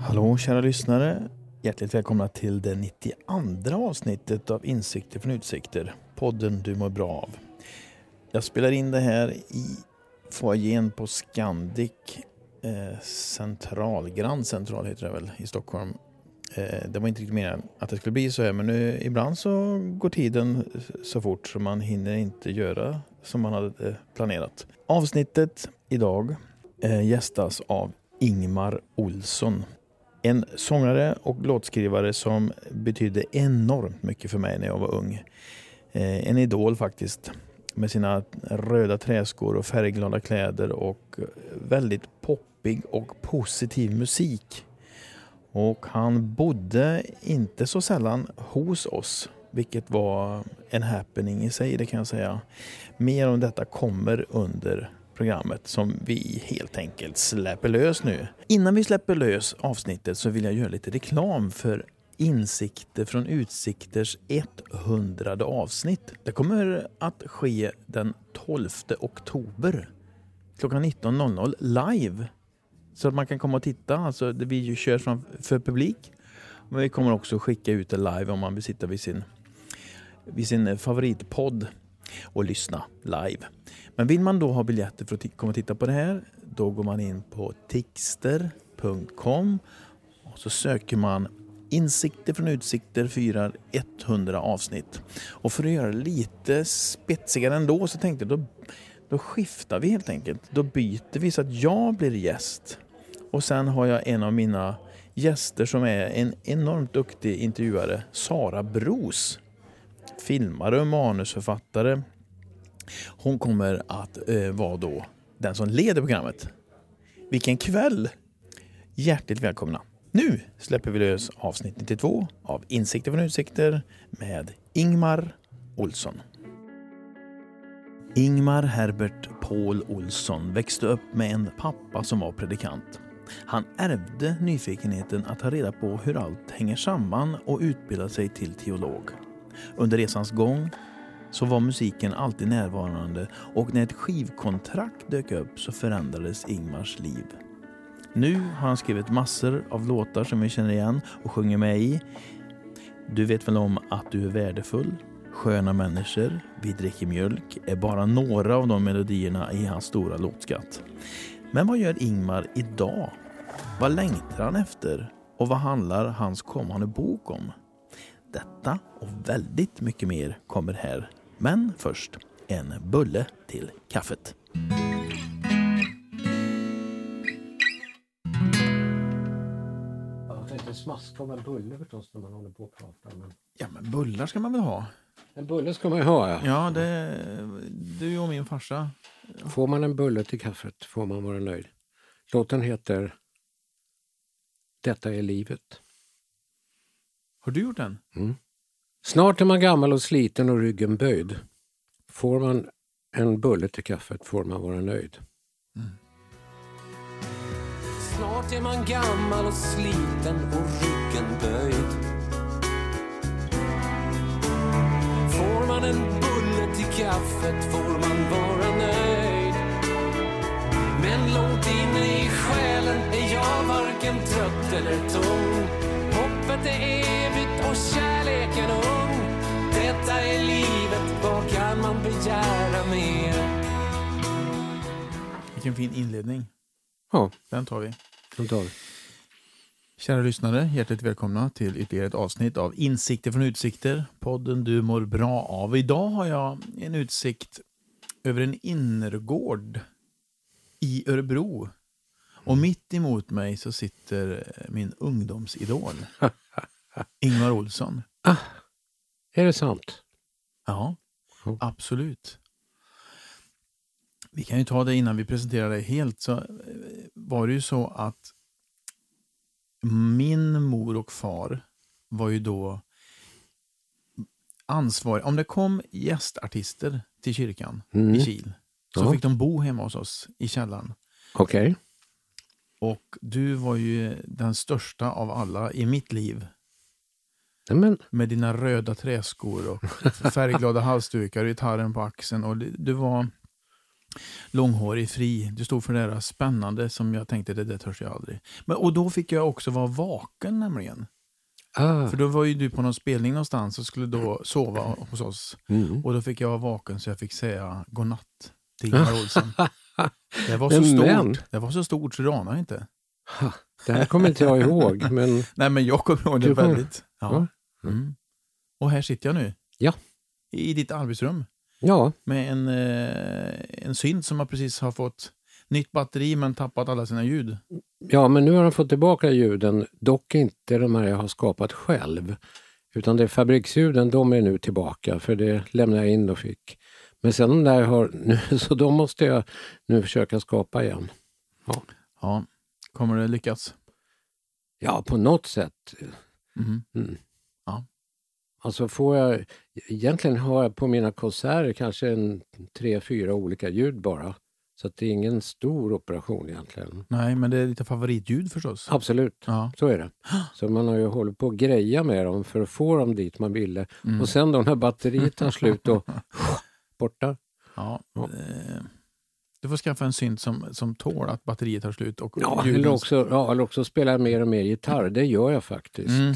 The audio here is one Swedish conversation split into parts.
Hallå kära lyssnare. Hjärtligt välkomna till det 92 avsnittet av Insikter från Utsikter. Podden du mår bra av. Jag spelar in det här i foajén på Scandic eh, Central, Grand Central heter det väl, i Stockholm. Eh, det var inte riktigt meningen att det skulle bli så här men nu, ibland så går tiden så fort så man hinner inte göra som man hade eh, planerat. Avsnittet idag eh, gästas av Ingmar Olsson. En sångare och låtskrivare som betydde enormt mycket för mig när jag var ung. En idol faktiskt. Med sina röda träskor och färgglada kläder och väldigt poppig och positiv musik. Och han bodde inte så sällan hos oss, vilket var en happening i sig, det kan jag säga. Mer om detta kommer under programmet som vi helt enkelt släpper lös nu. Innan vi släpper lös avsnittet så vill jag göra lite reklam för Insikter från Utsikters 100 avsnitt. Det kommer att ske den 12 oktober klockan 19.00 live. Så att man kan komma och titta. Alltså, vi kör för publik. Men vi kommer också skicka ut det live om man vill sitta vid sin, vid sin eh, favoritpodd och lyssna live. Men vill man då ha biljetter för att komma och titta på det här, då går man in på tixter.com och så söker man Insikter från Utsikter firar 100 avsnitt. Och för att göra det lite spetsigare ändå så tänkte jag då, då skiftar vi helt enkelt. Då byter vi så att jag blir gäst. Och sen har jag en av mina gäster som är en enormt duktig intervjuare, Sara Bros. Filmare och manusförfattare hon kommer att eh, vara då den som leder programmet. Vilken kväll! Hjärtligt välkomna! Nu släpper vi lös avsnitt 92 av Insikter från utsikter med Ingmar Olsson. Ingmar Herbert Paul Olsson växte upp med en pappa som var predikant. Han ärvde nyfikenheten att ta reda på hur allt hänger samman och utbildade sig till teolog. Under resans gång så var musiken alltid närvarande och när ett skivkontrakt dök upp så förändrades Ingmars liv. Nu har han skrivit massor av låtar som vi känner igen och sjunger med i. Du vet väl om att du är värdefull? Sköna människor, Vi dricker mjölk är bara några av de melodierna i hans stora låtskatt. Men vad gör Ingmar idag? Vad längtar han efter? Och vad handlar hans kommande bok om? Detta och väldigt mycket mer kommer här. Men först en bulle till kaffet. Smaska om en bulle förstås när man håller på och pratar. Men... Ja, men bullar ska man väl ha? En bulle ska man ju ha, ja. Ja, det, du och min farsa. Får man en bulle till kaffet får man vara nöjd. Låten heter Detta är livet. Har du gjort den? Mm. Snart är man gammal och sliten och ryggen böjd. Får man en bulle till kaffet får man vara nöjd. Mm. Snart är man gammal och sliten och ryggen böjd. Får man en bulle till kaffet får man vara nöjd. Men långt inne i själen är jag varken trött eller tung. Hoppet är evigt och kärleken ung. Detta är livet, vad kan man begära mer? Vilken fin inledning. Ja. Den tar vi. Den tar vi. Kära lyssnare, hjärtligt välkomna till ytterligare ett avsnitt av Insikter från Utsikter. Podden du mår bra av. Idag har jag en utsikt över en innergård i Örebro. Och mitt emot mig så sitter min ungdomsidol. Ingvar Olsson. Ah, är det sant? Ja, absolut. Vi kan ju ta det innan vi presenterar dig helt. Så var det ju så att min mor och far var ju då ansvariga. Om det kom gästartister till kyrkan mm. i Kil så ja. fick de bo hemma hos oss i källaren. Okej. Okay. Och du var ju den största av alla i mitt liv. Nej, men, med dina röda träskor och färgglada halsdukar och gitarren på axeln. Och du var långhårig, fri. Du stod för det där spännande som jag tänkte, det där törs jag aldrig. Men, och då fick jag också vara vaken nämligen. ah, För då var ju du på någon spelning någonstans och skulle då sova hos oss. mm. Och då fick jag vara vaken så jag fick säga godnatt till Ingvar Olsson. Det var så Men- stort, det var så stort så du anar inte. Ha, det här kommer inte jag ihåg, men Nej men jag kommer ihåg det väldigt. Ja. Ja. Mm. Och här sitter jag nu. Ja. I ditt arbetsrum. ja, Med en, eh, en synt som har precis har fått nytt batteri men tappat alla sina ljud. ja, men nu har de fått tillbaka ljuden, dock inte de här jag har skapat själv. Utan det är fabriksljuden, de är nu tillbaka, för det lämnade jag in och fick. Men sen de där har, nu, så de måste jag nu försöka skapa igen. Ja. Kommer det lyckas? Ja, på något sätt. Mhm. Mm. Ja. Alltså får jag, egentligen har jag på mina konserter kanske en tre, fyra olika ljud bara. Så att det är ingen stor operation egentligen. Nej, men det är lite favoritljud förstås. Absolut, Ja. så är det. Så man har ju hållit på att greja med dem för att få dem dit man ville. Mm. Och sen då när batteriet tar slut och borta. ja. Ja. eh, Du får skaffa en synt som, som tål att batteriet tar slut. Och Ja, ljuden- eller, också, ja, eller också spela mer och mer gitarr. Det gör jag faktiskt. Mm.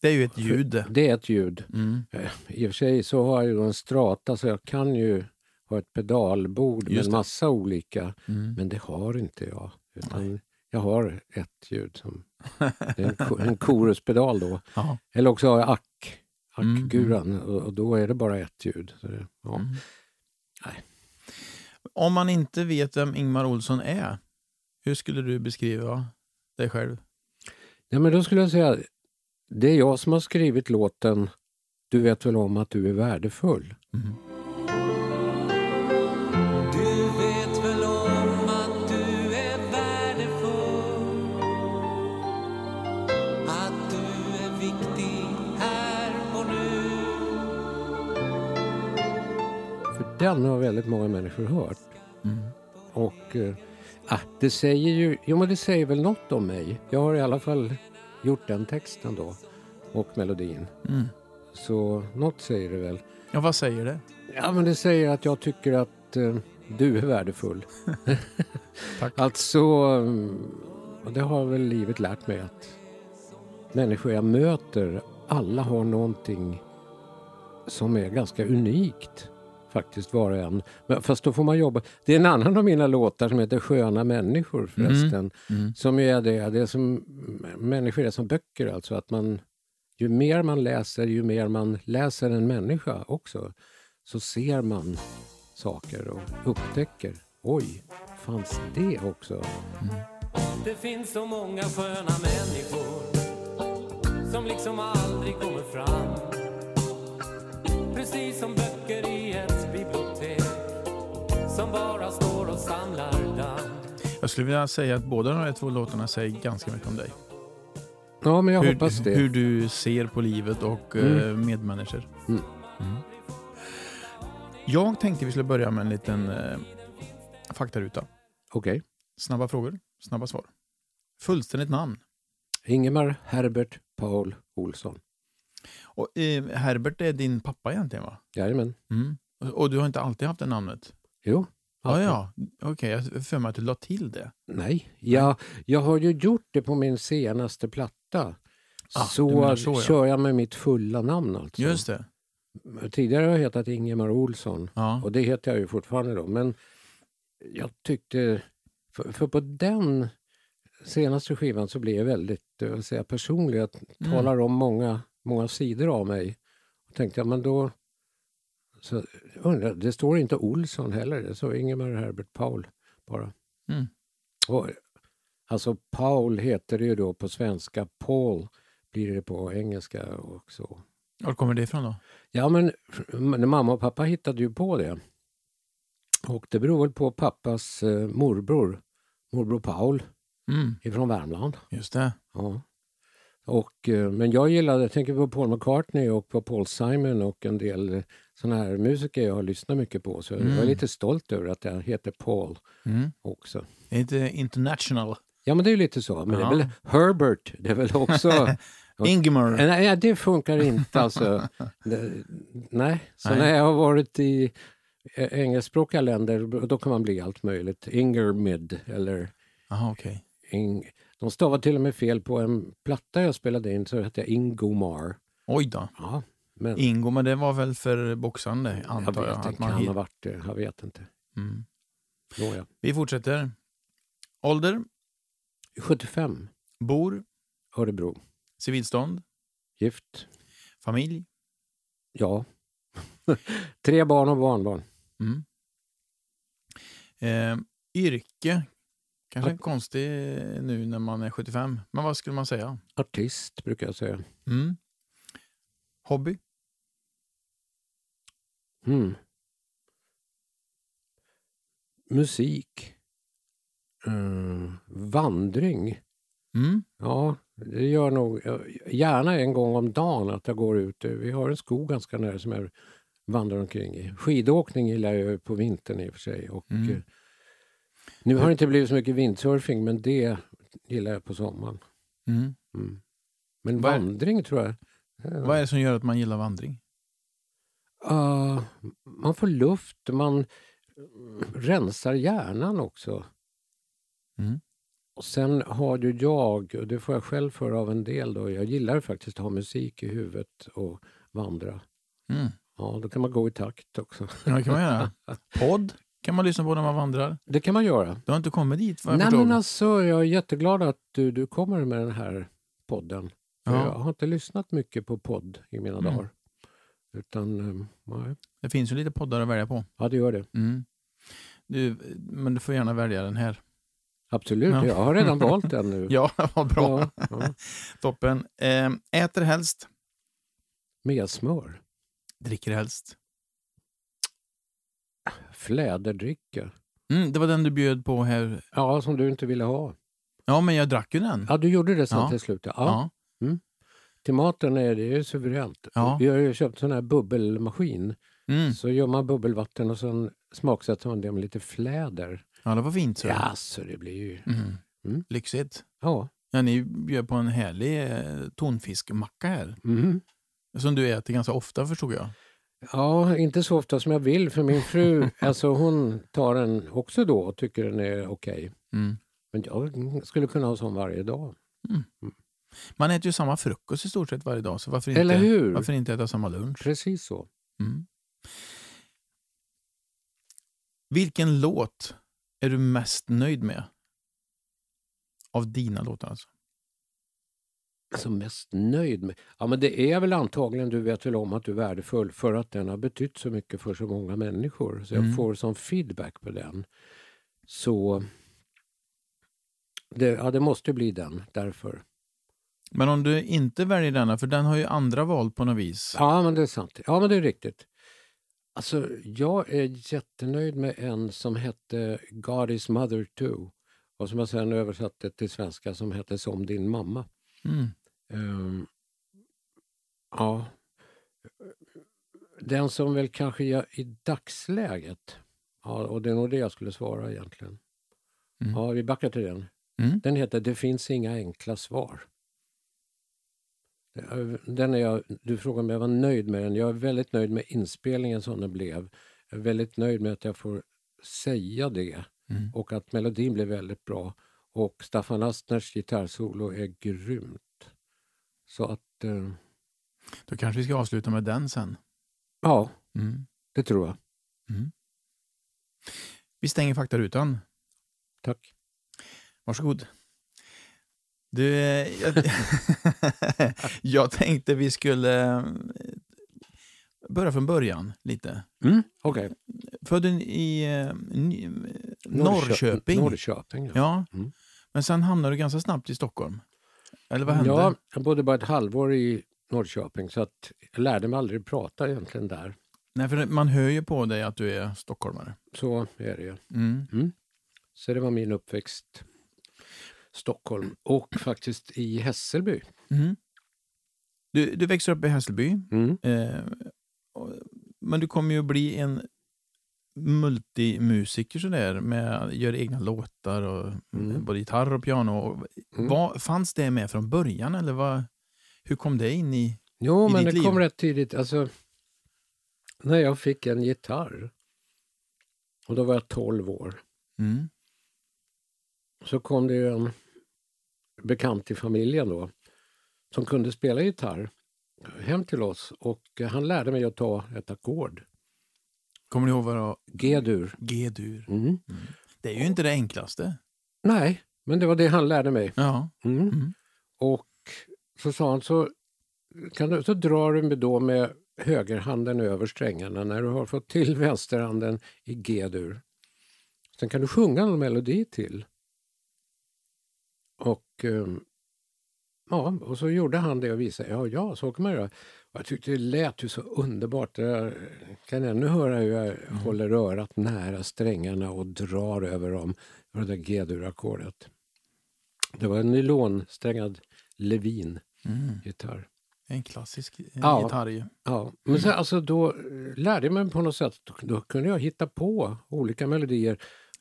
Det är ju ett ljud. det. Det är ett ljud. Mm. Eh, I och för sig så har jag ju en strata så jag kan ju ha ett pedalbord med Just en det. massa olika. Mm. Men det har inte jag. Utan jag har ett ljud. Som, det är en, en koruspedal då. Ja. Eller också har jag ack, Mm, ackguran och, och då är det bara ett ljud. Det, ja. Mm. Nej. Om man inte vet vem Ingmar Olsson är, hur skulle du beskriva dig själv? ja, men då skulle jag säga, det är jag som har skrivit låten Du vet väl om att du är värdefull. Mm. Den har väldigt många människor hört. Mm. Och eh, ah, det säger ju, jo men det säger väl något om mig. Jag har i alla fall gjort den texten då och melodin. Mm. Så något säger det väl. Ja, vad säger det? Ja men det säger att jag tycker att eh, du är värdefull. Tack. Alltså, mm, och det har väl livet lärt mig att människor jag möter, alla har någonting som är ganska unikt faktiskt var och en. Men fast då får man jobba. Det är en annan av mina låtar som heter Sköna människor förresten. Mm. Som ju är det, det är som människor är som böcker alltså. Att man, ju mer man läser, ju mer man läser en människa också. Så ser man saker och upptäcker. Oj, fanns det också? Det finns så många sköna människor som liksom aldrig kommer fram Precis som böcker i bibliotek som bara står och samlar damm Jag skulle vilja säga att båda de här två låtarna säger ganska mycket om dig. Ja, men jag hur, hoppas det. hur du ser på livet och Mm. eh, medmänniskor. Mm. Mm. Jag tänkte vi skulle börja med en liten eh, faktaruta. Okej. Snabba frågor, snabba svar. Fullständigt namn. Ingemar Herbert Paul Olsson. Och, eh, Herbert är din pappa egentligen va? Jajamän. Mm. Och, och du har inte alltid haft det namnet? Jo. Ja, ja. Okej, jag har för mig att du la till det. Nej, jag, jag har ju gjort det på min senaste platta. Ah, så, så, ja. kör jag med mitt fulla namn alltså. Just det. Tidigare har jag hetat Ingemar Olsson Ja. och det heter jag ju fortfarande då. Men jag tyckte, för, för på den senaste skivan så blir jag väldigt jag vill säga, personlig. Jag Mm. talar om många, många sidor av mig. Och tänkte jag, men då... Så, undrar, det står inte Olsson heller, det står Ingemar Herbert Paul bara. Mm. Och, alltså Paul heter det ju då på svenska, Paul blir det på engelska och så. Var kommer det ifrån då? Ja, men mamma och pappa hittade ju på det. Och det beror väl på pappas eh, morbror, morbror Paul Mm. ifrån Värmland. Just det. Ja. Och, eh, men jag gillade, jag tänker på Paul McCartney och på Paul Simon och en del såna här musiker jag har lyssnat mycket på. Så jag Mm. var lite stolt över att jag heter Paul Mm. också. Är inte international. Ja men det är ju lite så. Men Ja. det är väl Herbert, det är väl också Ingemar. Nej, det funkar inte alltså. Det, nej, så Nej. när jag har varit i engelskspråkiga länder då kan man bli allt möjligt. Ingermid eller Jaha, okej. Ing... De stavade till och med fel på en platta jag spelade in så hette jag Ingomar. Oj då. Ja, men Ingo, men det var väl för boxande, jag antar jag. vet inte, att man kan ha hit- varit det. Jag vet inte. mm. Nåja. Vi fortsätter. Ålder, 75, bor, Örebro. civilstånd, Gift. familj. Ja. Tre barn och barnbarn. Mm. Eh, yrke, kanske Ja. konstig nu när man är 75, men vad skulle man säga? Artist brukar jag säga. Mm. Hobby? Mm. Musik. Mm. Vandring. Mm. Ja, det gör nog gärna en gång om dagen att jag går ut. Vi har en skog ganska nära som jag vandrar omkring i. Skidåkning gillar jag på vintern i och för sig. Och, Mm. eh, nu har det inte blivit så mycket windsurfing men det gillar jag på sommaren. Mm. Mm. Men vandring tror jag. Vad är det som gör att man gillar vandring? Ah, man får luft, man mm, rensar hjärnan också. Mm. Och sen har ju jag, och det får jag själv för av en del, då, jag gillar faktiskt att ha musik i huvudet och vandra. Mm. Ja, då kan man gå i takt också. Ja, det kan man göra. Podd kan man lyssna på när man vandrar. Det kan man göra. Du har inte kommit dit vad jag Nej men alltså, jag är jätteglad att du, du kommer med den här podden. För Ja. Jag har inte lyssnat mycket på podd i mina Mm. dagar. Utan, eh, nej. Det finns ju lite poddar att välja på. Ja, det gör det. Mm. Du, men du får gärna välja den här. Absolut, Ja. jag har redan valt den nu. Ja, vad bra. Ja, ja. Toppen. Eh, äter helst, Med smör. dricker helst. Fläderdricka. Mm, det var den du bjöd på här. Ja, som du inte ville ha. Ja, men jag drack ju den. Ja, du gjorde det sen till slut. Ja. Ja. Till maten är det ju suveränt. Ja. Vi har ju köpt sån här bubbelmaskin. Mm. Så gör man bubbelvatten och sen smaksätter man det med lite fläder. ja, det var fint. Så. Ja, så det blir ju... Mm. Mm. Lyxigt. Ja. Ja, ni bjöd på en härlig eh, tonfiskmacka här. Mhm. Som du äter ganska ofta förstod jag. Ja, inte så ofta som jag vill för min fru, alltså hon tar den också då och tycker den är okej. Mm. Men jag skulle kunna ha sån varje dag. Man äter ju samma frukost i stort sett varje dag, så varför Eller inte, hur? varför inte äta samma lunch? Precis så. Mm. Vilken låt är du mest nöjd med? Av dina låtar alltså. Alltså mest nöjd med? Ja men det är väl antagligen, du vet väl om att du är värdefull för att den har betytt så mycket för så många människor. Så jag Mm. får som feedback på den. Så det, ja, det måste bli den därför. Men om du inte väljer denna, för den har ju andra valt på något vis. Ja men det är sant. Ja men det är riktigt. Alltså jag är jättenöjd med en som hette God is mother too. Och som jag sen översatte till svenska som hette Som din mamma. Mm. Ehm, ja. Den som väl kanske jag i dagsläget, ja, och det är nog det jag skulle svara egentligen. Mm. Ja, vi backar till den. Mm. Den heter Det finns inga enkla svar. Den är jag, du frågar om jag var nöjd med den. Jag är väldigt nöjd med inspelningen som den blev. Jag är väldigt nöjd med att jag får säga det Mm. och att melodin blev väldigt bra. Och Staffan Astners gitarrsolo är grymt. Så att, eh, Då kanske vi ska avsluta med den sen. ja, Mm. det tror jag. Mm. Vi stänger faktarutan. Tack. Varsågod. Du, eh, jag, jag tänkte vi skulle eh, börja från början lite. Mm, Okej. Född i eh, Ny- Norrköping. Norrköping, ja. Ja. Mm. Men sen hamnade du ganska snabbt i Stockholm. Eller vad hände? Ja, jag bodde bara ett halvår i Norrköping så att jag lärde mig aldrig prata egentligen där. Nej, för man hör ju på dig att du är stockholmare. Så är det ju. Mm. Så det var min uppväxt. Stockholm och faktiskt i Hässelby. Mm. Du, du växer upp i Hässelby. Mm. Eh, men du kommer ju bli en multimusiker sådär, med gör egna låtar och Mm. både gitarr och piano. Och Mm. Vad, fanns det med från början eller vad, Hur kom det in i... Jo, i men ditt det kom rätt tidigt. Alltså, när jag fick en gitarr, och då var jag 12 år, Mm. så kom det ju en bekant i familjen då som kunde spela gitarr hem till oss och han lärde mig att ta ett ackord. Kommer du ihåg vad det var? G-dur. G-dur. Mm. Det är ju inte det enklaste. Nej, men det var det han lärde mig. Ja. Mm. Mm. Och så sa han så, kan du, så drar du då med högerhanden över strängarna när du har fått till vänsterhanden i G-dur. Sen kan du sjunga en melodi till. Ehm, ja, och så gjorde han det och visade. Ja, ja, så kan man göra. Jag tyckte det lät ju så underbart. Jag kan ännu höra hur jag håller örat nära strängarna och drar över dem. Det där G-dur-ackordet. Det var en nylonsträngad Levin Mm. En klassisk eh, Ja. gitarr ju. Ja, men sen, alltså, då eh, lärde jag mig på något sätt, då, då kunde jag hitta på olika melodier.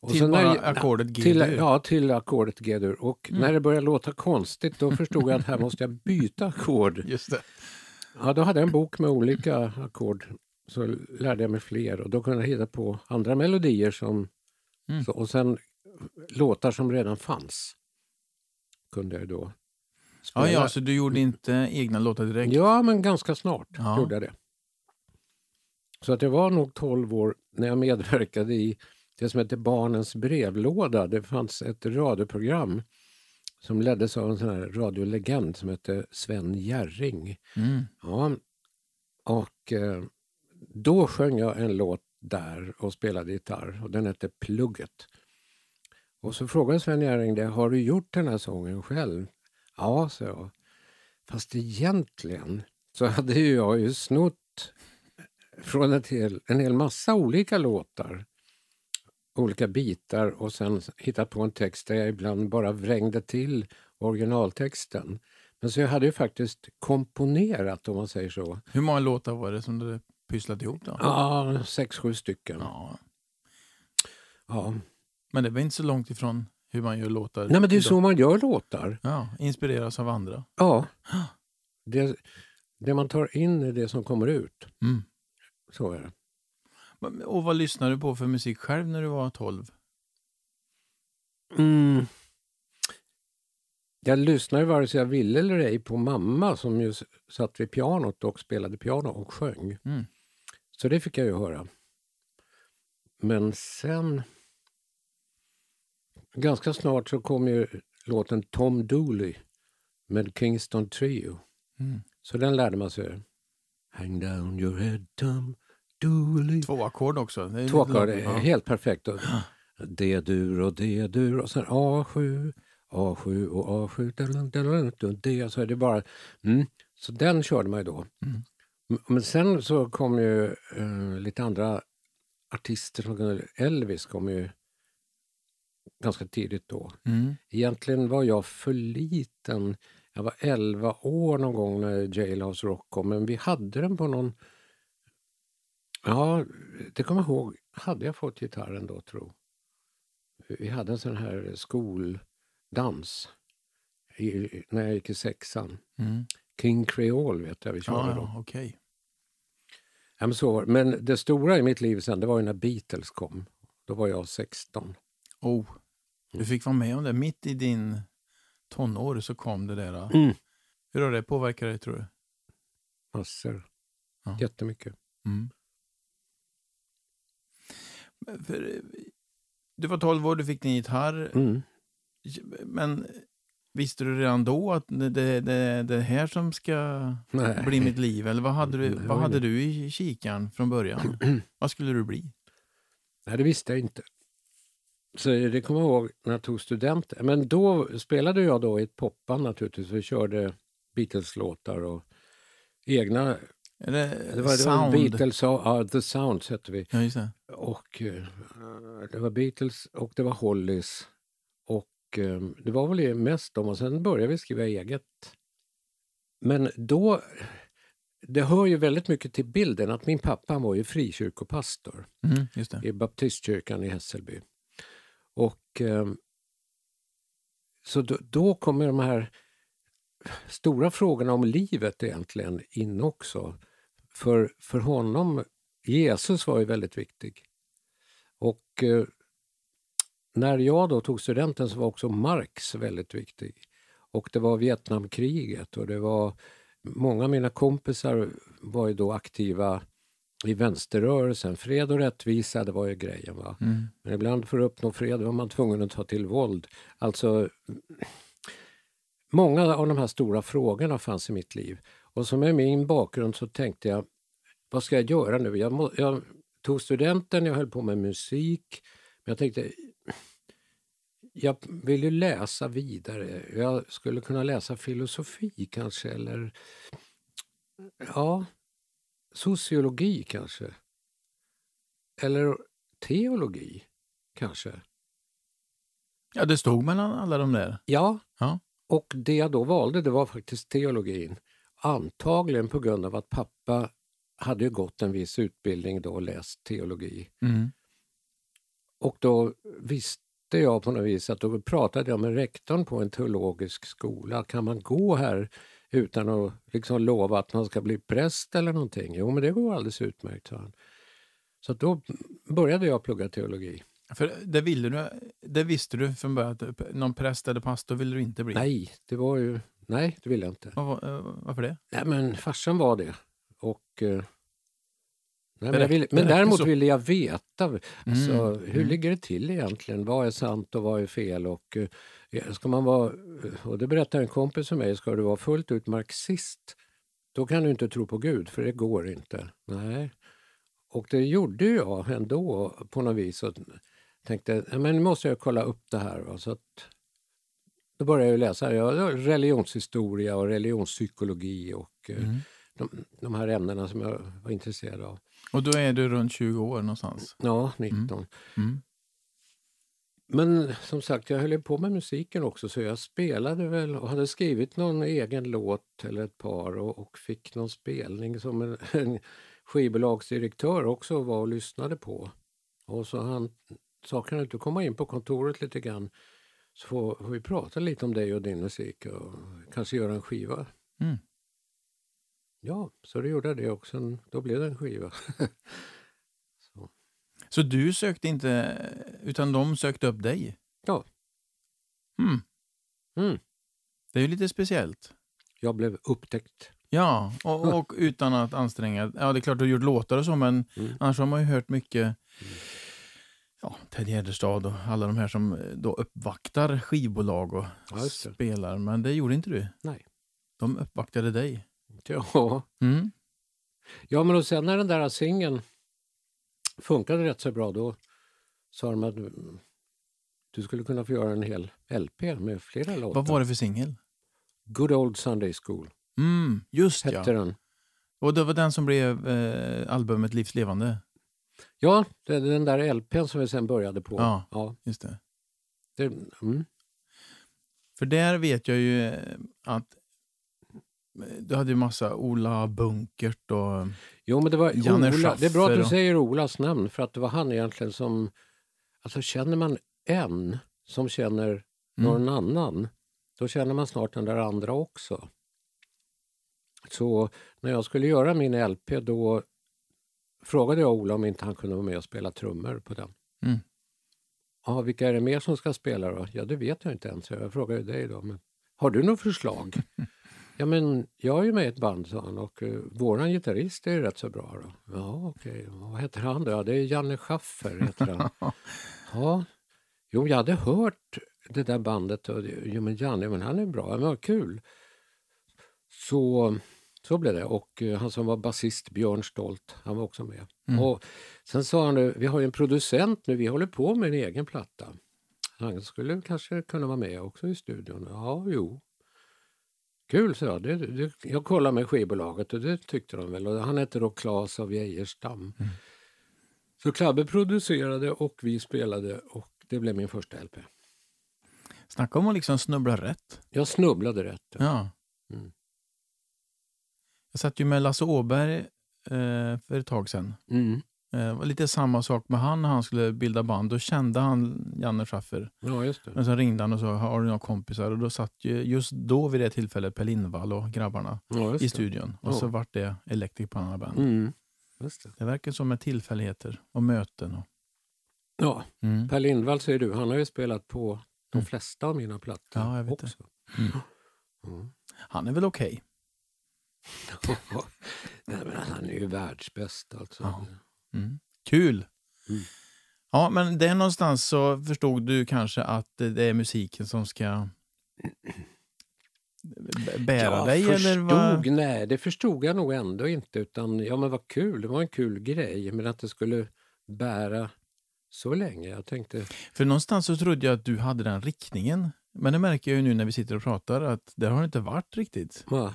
Och Till bara jag- ackordet till, G-dur. Ja, till ackordet G-dur. Och när det började låta konstigt då förstod jag att här måste jag byta ackord. Just det. Ja, då hade jag en bok med olika ackord. Så lärde jag mig fler och då kunde jag hitta på andra melodier som, Mm. så, och sen låtar som redan fanns. Kunde jag då spela. Ja, ja, så du gjorde inte egna låtar direkt? Ja, men ganska snart Ja. gjorde jag det. Så att jag var nog 12 år när jag medverkade i det som hette Barnens brevlåda. Det fanns ett radioprogram som leddes av en sån här radiolegend som hette Sven Jerring. Mm. Ja, och eh, då sjöng jag en låt där och spelade gitarr och den hette Plugget. Och så frågade Sven Jerring det, har du gjort den här sången själv? Ja, sa jag. Fast egentligen så hade ju jag ju snott från ett hel, en hel massa olika låtar, olika bitar och sen hittat på en text där jag ibland bara vrängde till originaltexten. Men så jag hade ju faktiskt komponerat om man säger så. Hur många låtar var det som du pysslat ihop då? Ja, sex, sju stycken. Ja. Ja. Men det var inte så långt ifrån hur man gör låtar. Nej men det är idag. så man gör låtar. Ja, inspireras av andra. Ja. Det, det man tar in är det som kommer ut. Mm. Så är det. Och vad lyssnade du på för musik själv när du var 12? Mm. Jag lyssnade vare sig jag ville eller ej på mamma som ju satt vid pianot och spelade piano och sjöng. Mm. Så det fick jag ju höra. Men sen... Ganska snart så kom ju låten Tom Dooley med Kingston Trio. Mm. Så den lärde man sig. Hang down your head Tom. Två ackord också. Två ackord, Ja. helt perfekt. D-dur och D-dur och sen A7, A7 och A7, dun, dun, dun, dun, D. Så är det bara... Mm. Så den körde man ju då. Mm. Men sen så kom ju eh, lite andra artister. Som, Elvis kom ju ganska tidigt då. Mm. Egentligen var jag för liten. Jag var 11 år någon gång när Jailhouse Rock kom, men vi hade den på någon... Ja, det kommer jag ihåg. Hade jag fått gitarren då, tro? Vi hade en sån här skoldans i, när jag gick i sexan. Mm. King Creole vet jag vi körde Ja, då. okej. Ja, men, så var men det stora i mitt liv sen, det var ju när Beatles kom. Då var jag 16. Oh, du fick vara med om det. Mitt i din tonår så kom det där. Mm. Hur har det påverkat dig tror du? Massor. Ja. Jättemycket. Mm. För, du var 12 år, du fick din gitarr. Mm. Men visste du redan då att det det, det, det här som ska Nej. bli mitt liv? Eller vad hade du, vad hade du i kikaren från början? vad skulle du bli? Nej, det visste jag inte. Så det kommer jag ihåg när jag tog studenten. Men då spelade jag då i ett popband naturligtvis. Vi körde Beatles-låtar och egna... Det, Det var, det var? Beatles, ja, The Sounds hette vi. Ja, det. Och eh, det var Beatles och det var Hollies. Och eh, det var väl mest dem och sen började vi skriva eget. Men då, det hör ju väldigt mycket till bilden att min pappa var ju frikyrkopastor Mm, i baptistkyrkan i Hässelby. Och eh, så då, då kommer de här stora frågorna om livet egentligen in också. För, för honom, Jesus var ju väldigt viktig. Och eh, när jag då tog studenten så var också Marx väldigt viktig. Och det var Vietnamkriget och det var många av mina kompisar var ju då aktiva i vänsterrörelsen. Fred och rättvisa, det var ju grejen. Va? Mm. Men ibland för att uppnå fred var man tvungen att ta till våld. Alltså, många av de här stora frågorna fanns i mitt liv. Och som är min bakgrund så tänkte jag, vad ska jag göra nu? Jag, må, jag tog studenten, jag höll på med musik. Men jag tänkte, jag vill ju läsa vidare. Jag skulle kunna läsa filosofi kanske eller ja, sociologi kanske. Eller teologi kanske. Ja, det stod mellan alla de där. Ja, Ja. och det jag då valde det var faktiskt teologin. Antagligen på grund av att pappa hade ju gått en viss utbildning då och läst teologi. Mm. Och då visste jag på något vis att då pratade jag med rektorn på en teologisk skola. Kan man gå här utan att liksom lova att man ska bli präst eller någonting? Jo, men det går alldeles utmärkt, sa han. Så då började jag plugga teologi. För det, ville du, det visste du från början att någon präst eller pastor ville du inte bli? Nej, det var ju... Nej, det ville jag inte. Var- eh, varför det? Nej, men farsan var det. Och... eh, Nej, men, ville, men däremot så. ville jag veta alltså, Mm, hur mm. ligger det till egentligen. Vad är sant och vad är fel? Och, eh, ska man vara, och det berättar en kompis för mig, ska du vara fullt ut marxist då kan du inte tro på Gud, för det går inte. Nej. Och det gjorde jag ändå på något vis. Och tänkte, "Ja, men nu måste jag kolla upp det här. Va? Så att, då började jag läsa ja, religionshistoria och religionspsykologi och eh, Mm. de, de här ämnena som jag var intresserad av. Och då är du runt 20 år någonstans? Ja, 19. Mm. Men som sagt, jag höll på med musiken också så jag spelade väl och hade skrivit någon egen låt eller ett par och, och fick någon spelning som en, en skivbolagsdirektör också var och lyssnade på. Och så han sa, kan du inte komma in på kontoret lite grann så får, får vi prata lite om dig och din musik och kanske göra en skiva. Mm. Ja, så det gjorde jag det också. Då blev det en skiva. så. Så du sökte inte, utan de sökte upp dig? Ja. Mm. Mm. Det är ju lite speciellt. Jag blev upptäckt. Ja, och, och utan att anstränga... Ja, det är klart du har gjort låtar och så, men Mm. annars har man ju hört mycket... Ja, Ted Gärdestad och alla de här som eh, då uppvaktar skivbolag och Ja, spelar. Men det gjorde inte du. Nej. De uppvaktade dig. Ja. Mm. Ja, men och sen när den där singeln funkade rätt så bra då sa de att mm, du skulle kunna få göra en hel LP med flera låtar. Vad var det för singel? Good Old Sunday School Mm, just ja. hette den. Och det var den som blev eh, albumet Livs levande. Ja, det är den där LPn som vi sen började på. Ja. ja Just det. det, mm. För där vet jag ju eh, att eh, du hade ju massa Ola Bunkert och... Jo, men det var Janne Ola. Det är bra att Schaffer du säger Olas namn för att det var han egentligen som... Alltså känner man en som känner Mm. någon annan, då känner man snart den där andra också. Så när jag skulle göra min LP då frågade jag Ola om inte han kunde vara med och spela trummor på den. Mm. Ja, vilka är det mer som ska spela då? Ja, det vet jag inte ens. Jag frågar ju dig då. Men har du något förslag? ja, men jag är ju med i ett band, sa han. Och uh, våran gitarrist är rätt så bra. Då. Ja, okej. Vad heter han då? Ja, det är Janne Schaffer, heter han. ja. Jo, jag hade hört det där bandet. Och, jo, men Janne, men han är bra. Men vad kul. Så, så blev det. Och eh, han som var basist, Björn Stolt, han var också med. Mm. Och sen sa han, nu, vi har ju en producent nu, vi håller på med en egen platta. Han skulle kanske kunna vara med också i studion. Ja, jo. Kul, så jag. Det, det, jag kollade med skivbolaget och det tyckte de väl. Och han hette då Claes av Geijerstam. Mm. Så Klabbe producerade och vi spelade och det blev min första LP. Snacka om att liksom snubbla rätt. Jag snubblade rätt. Ja. Mm. Jag satt ju med Lasse Åberg eh, för ett tag sedan. Mm. Eh, Det var lite samma sak med han när han skulle bilda band. Då kände han Janne Schaffer. Ja, just det. Men sen ringde han och sa, har du några kompisar? Och då satt ju just då vid det tillfället Per Lindvall och grabbarna Ja, i det. studion. Och Ja. så vart det Electric Banana Band. Mm. Just det. Det verkar som med tillfälligheter och möten. Och, Ja, mm. Per Lindvall säger du, han har ju spelat på de Mm. flesta av mina plattor Ja, jag vet också. Mm. Mm. Han är väl okej? Nej, men han är ju världsbäst alltså. Ja. Mm. Kul! Mm. Ja, men där någonstans så förstod du kanske att det är musiken som ska bära jag dig? förstod, Eller vad? nej det förstod jag nog ändå inte. Utan ja men vad kul, det var en kul grej. Men att det skulle bära så länge. Jag tänkte, För någonstans så trodde jag att du hade den riktningen. Men det märker jag ju nu när vi sitter och pratar att det har inte varit riktigt. va?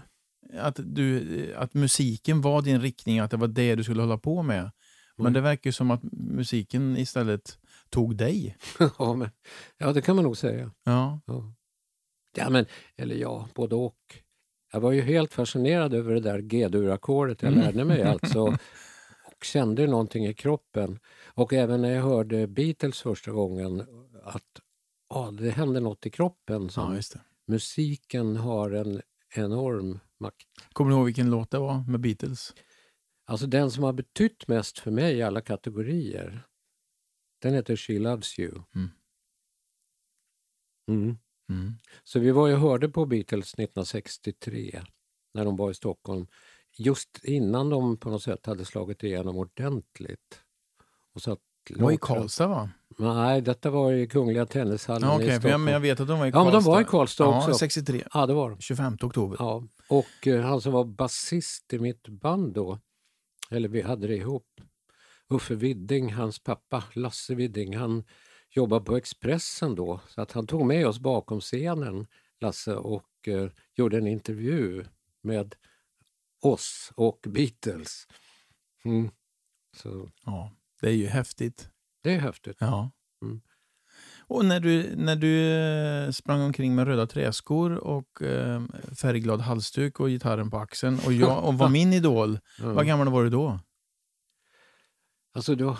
Att, du, att musiken var din riktning, att det var det du skulle hålla på med. Men Mm. det verkar ju som att musiken istället tog dig. ja, men, ja det kan man nog säga. Ja. Ja. ja men, eller ja, både och. Jag var ju helt fascinerad över det där G-dur-ackordet jag Mm. lärde mig alltså. Och kände någonting i kroppen. Och även när jag hörde Beatles första gången att ja, det hände något i kroppen. Som ja, musiken har en enorm makt. Kommer du ihåg vilken låt det var med Beatles? Alltså den som har betytt mest för mig i alla kategorier. Den heter She Loves You. Mm. Mm. Mm. Så vi var ju hörde på Beatles 1963 när de var i Stockholm. Just innan de på något sätt hade slagit igenom ordentligt. Och så att Det var i Karlstad va? Nej, detta var i Kungliga Tennishallen Ja, i Okej, för Stockholm. jag, men jag vet att de var i Ja, Karlstad. men de var i Karlstad Ja, också. 63. Ja, det var de. 25 oktober. Ja. Och eh, han som var basist i mitt band då, eller vi hade det ihop, Uffe Widding, hans pappa Lasse Widding, han jobbade på Expressen då. Så att han tog med oss bakom scenen, Lasse, och eh, gjorde en intervju med oss och Beatles. Mm. Så Ja, det är ju häftigt. det är häftigt. Ja. Mm. Och när du, när du eh, sprang omkring med röda träskor och eh, färgglad halsduk och gitarren på axeln och jag och var min idol, Ja. vad gammal var du då? Alltså då,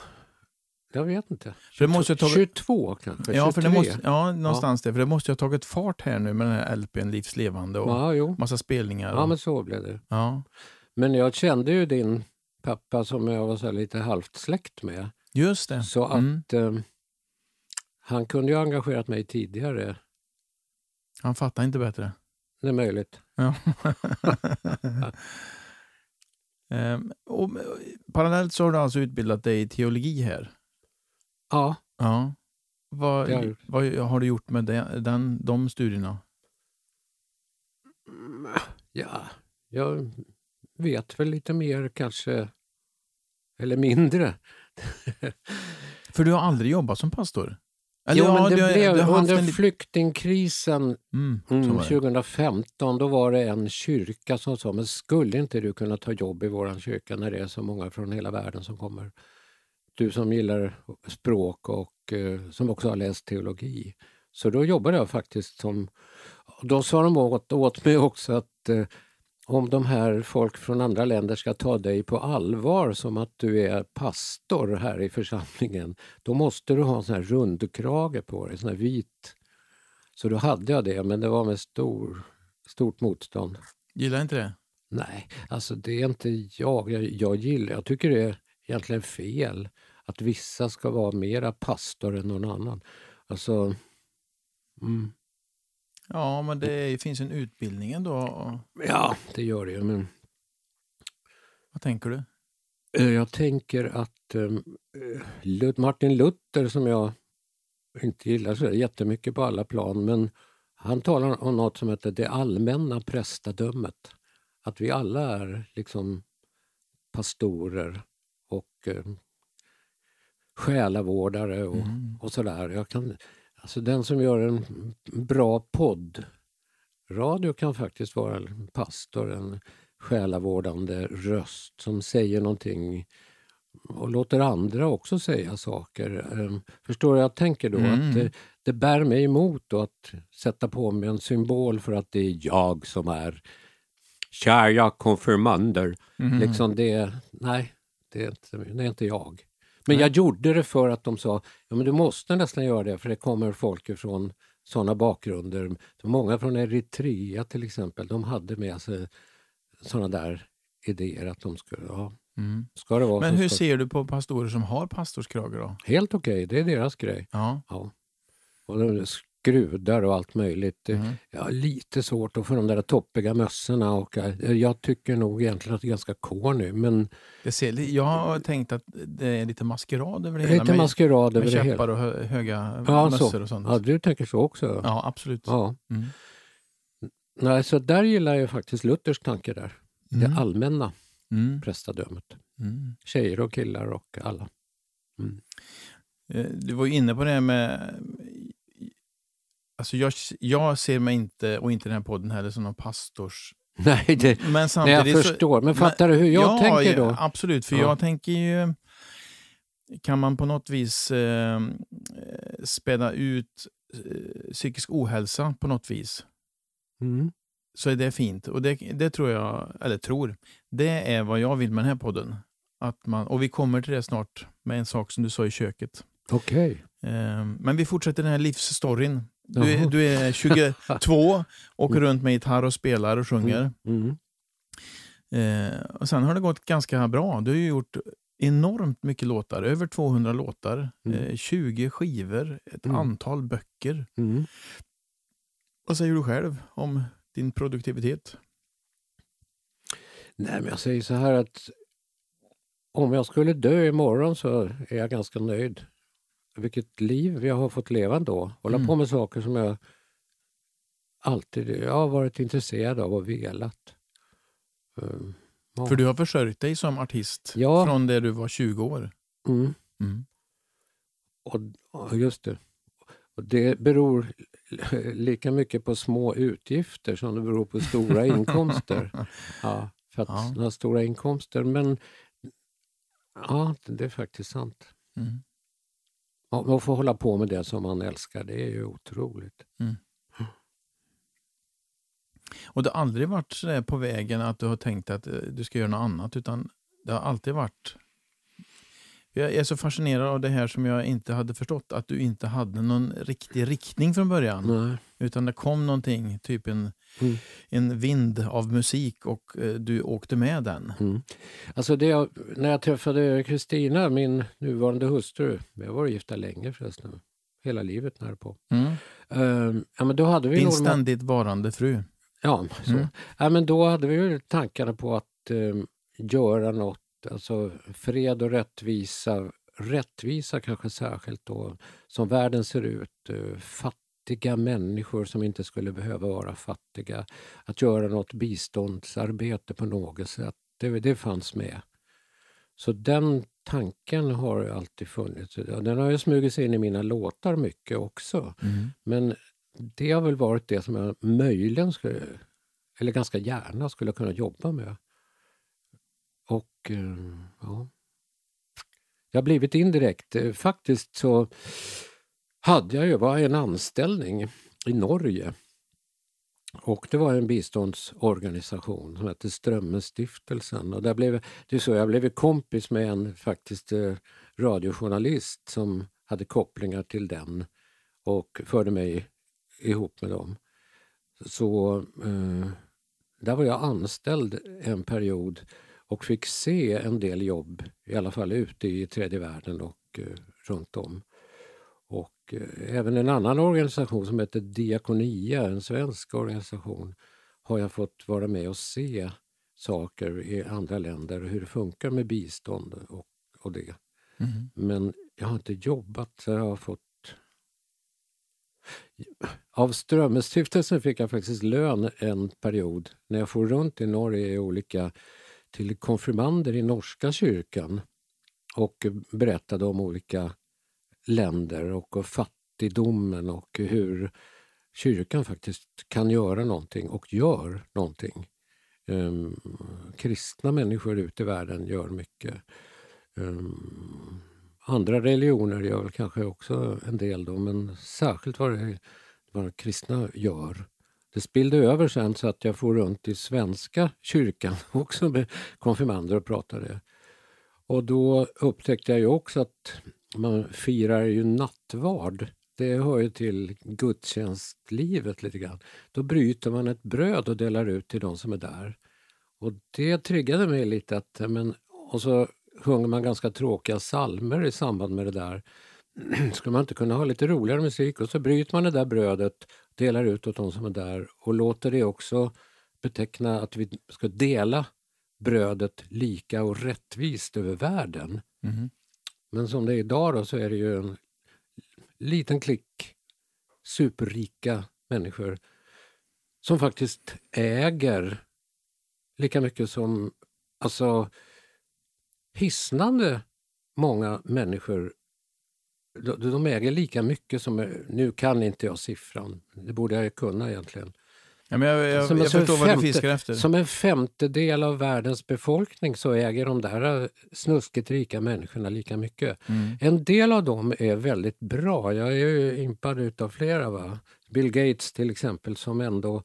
jag vet inte. För det måste ju ha tagit, 22 kanske? ja, för det 23? måste, ja, någonstans där. För det måste ju ha tagit fart här nu med den här LPn Livs levande och Ja, jo. massa spelningar. Ja, och, men så blev det. ja. Men jag kände ju din pappa som jag var så lite halvt släkt med. Just det. Så Mm. att eh, han kunde ju ha engagerat mig tidigare. Han fattar inte bättre. Det är möjligt. Ja. Ehm, och, parallellt så har du alltså utbildat dig i teologi här. Ja, Ja. Vad, har vad har du gjort med den, den, de studierna? Ja, jag vet väl lite mer kanske. Eller mindre. För du har aldrig jobbat som pastor? Jo, men det har- blev haft under en flyktingkrisen Mm, mm, var det. 2015. Då var det en kyrka som sa, men skulle inte du kunna ta jobb i våran kyrka när det är så många från hela världen som kommer? Du som gillar språk och eh, som också har läst teologi. Så då jobbade jag faktiskt som... Då sa de åt, åt mig också att eh, om de här folk från andra länder ska ta dig på allvar som att du är pastor här i församlingen, då måste du ha en sån här rundkrage på dig, sån här vit. Så då hade jag det, men det var med stor, stort motstånd. Gillar inte det? Nej, alltså det är inte jag. jag. Jag gillar, jag tycker det är egentligen fel att vissa ska vara mera pastor än någon annan. Alltså, mm, Ja, men det finns en utbildning ändå. ja, det gör det ju. Men Vad tänker du? eh, jag tänker att eh, Lut- Martin Luther, som jag inte gillar så jättemycket på alla plan, men han talar om något som heter det allmänna prästadömet. Att vi alla är liksom pastorer och eh, själavårdare och, Mm. och sådär. Jag kan, alltså den som gör en bra podd radio kan faktiskt vara en pastor, en själavårdande röst som säger någonting och låter andra också säga saker. Eh, Förstår du jag tänker då? Mm. Att det, det bär mig emot att sätta på mig en symbol för att det är jag som är kära konfirmander. Mhm. Liksom det, nej, det är inte, det är inte jag. Men jag gjorde det för att de sa ja, men du måste nästan göra det för det kommer folk ifrån sådana bakgrunder. Många från Eritrea till exempel, de hade med sig sådana där idéer att de skulle, ja, Mm. ska det vara Men hur ska... ser du på pastorer som har pastorskrage då? Helt okej, det är deras grej. Ja. Ja. Och de skrudar och allt möjligt. Mm. Jag har lite svårt att få de där toppiga mössorna och jag tycker nog egentligen att det är ganska corny men Det ser, jag har tänkt att det är lite maskerad över det hela. lite med, maskerad över med det käppar hela. och hö, höga Ja, mössor så. och sånt. Ja, du tänker så också? Ja, absolut. Ja. Mm. Nej, så där gillar jag faktiskt Luthers tanke där. Mm. Det allmänna Mm. prästadömet. Mm. Tjejer och killar och alla. Mm. Eh, Du var ju inne på det här med... Alltså jag, jag ser mig inte, och inte den här podden heller, som någon pastors... Nej, det, Men nej, samtidigt jag förstår. Men fattar du hur jag ja, tänker då? Absolut, för Ja. jag tänker ju... Kan man på något vis eh, späda ut eh, psykisk ohälsa på något vis Mm. så är det fint. Och det, det tror jag, eller tror, det är vad jag vill med den här podden. Att man, och vi kommer till det snart med en sak som du sa i köket. Okej. Eh, men vi fortsätter den här livsstoryn. Du, är- du är 22, åker Mm. runt med gitarr och spelar och sjunger. Mm. Eh, och sen har det gått ganska bra. Du har gjort enormt mycket låtar, över 200 låtar, Mm. eh, 20 skivor, ett Mm. antal böcker. Mm. Vad säger du själv om din produktivitet? Nej, men jag säger så här att om jag skulle dö imorgon så är jag ganska nöjd. Vilket liv jag har fått leva ändå. Hålla Mm. på med saker som jag alltid jag har varit intresserad av och velat. Um, ja. För du har försörjt dig som artist Ja. från det du var 20 år. Mm. Mm. Och, och just det. Och det beror lika mycket på små utgifter som det beror på stora inkomster. Ja, för att Ja. stora inkomster. Men ja, det det är faktiskt sant. Mm. Man får hålla på med det som man älskar, det är ju otroligt. Mm. Och det har aldrig varit på vägen att du har tänkt att eh, du ska göra något annat, utan det har alltid varit... Jag är så fascinerad av det här som jag inte hade förstått, att du inte hade någon riktig riktning från början. Nej. Utan det kom någonting, typ en, Mm. en vind av musik och eh, du åkte med den. Mm. Alltså jag, när jag träffade Kristina, min nuvarande hustru, vi har varit gifta länge förresten, hela livet närpå. Mm. Uh, ja, men då hade vi Din nog- ständigt varande fru. Ja, så. Mm. Ja, men då hade vi tankarna på att eh, göra något, alltså fred och rättvisa, rättvisa kanske särskilt då, som världen ser ut, eh, fattiga människor som inte skulle behöva vara fattiga, att göra något biståndsarbete på något sätt, det, det fanns med. Så den tanken har alltid funnits. Den har ju smugit sig in i mina låtar mycket också. Mm. Men det har väl varit det som jag möjligen skulle, eller ganska gärna skulle kunna jobba med. Och eh, ja, Det har blivit indirekt. Eh, faktiskt så hade jag ju var en anställning i Norge. Och det var en biståndsorganisation som hette Strömmenstiftelsen. Och där blev, det är så, jag blev kompis med en faktiskt eh, radiojournalist som hade kopplingar till den och förde mig ihop med dem. Så eh, där var jag anställd en period och fick se en del jobb, i alla fall ute i tredje världen och eh, runt om. Och eh, även en annan organisation som heter Diakonia, en svensk organisation, har jag fått vara med och se saker i andra länder, hur det funkar med bistånd och, och det. Mm. Men jag har inte jobbat så jag har fått... Av Strömmestiftelsen fick jag faktiskt lön en period när jag for runt i Norge i olika till konfirmander i norska kyrkan och berättade om olika länder och fattigdomen och hur kyrkan faktiskt kan göra någonting och gör någonting. Um, kristna människor ute i världen gör mycket. Um, andra religioner gör väl kanske också en del då, men särskilt vad, det, vad kristna gör. Det spillde över sen så att jag får runt i svenska kyrkan också med konfirmander och pratade. Och då upptäckte jag ju också att man firar ju nattvard. Det hör ju till gudstjänstlivet lite grann. Då bryter man ett bröd och delar ut till de som är där. Och det triggade mig lite att, men, och så sjunger man ganska tråkiga salmer i samband med det där. Skulle man inte kunna ha lite roligare musik? Och så bryter man det där brödet, delar ut åt de som är där och låter det också beteckna att vi ska dela brödet lika och rättvist över världen. Mhm. Men som det är idag då så är det ju en liten klick superrika människor som faktiskt äger lika mycket som alltså hisnande många människor. De, de äger lika mycket som, nu kan inte jag siffran, det borde jag kunna egentligen. Ja, men jag jag, Som jag en förstår vad du femte- fiskar efter. Som en femtedel av världens befolkning så äger de där snuskigt rika människorna lika mycket. Mm. En del av dem är väldigt bra. Jag är ju impad utav flera. Va? Bill Gates till exempel som ändå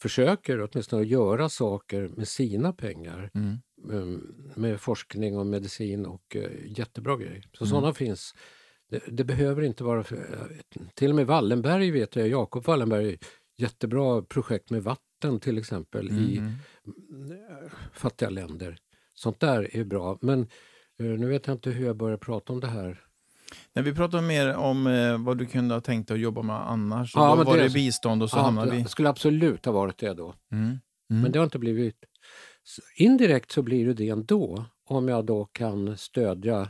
försöker åtminstone göra saker med sina pengar. Mm. um, Med forskning och medicin och uh, jättebra grejer. Så Mm. sådana finns. Det, det behöver inte vara... För, till och med Wallenberg vet jag, Jakob Wallenberg, jättebra projekt med vatten till exempel i Mm. fattiga länder. Sånt där är bra. Men eh, nu vet jag inte hur jag börjar prata om det här. När vi pratar mer om eh, vad du kunde ha tänkt att jobba med annars. Ja, men var det- det bistånd och så Ja, hamnade vi... Det skulle absolut ha varit det då. Mm. Mm. Men det har inte blivit. Indirekt så blir det det ändå om jag då kan stödja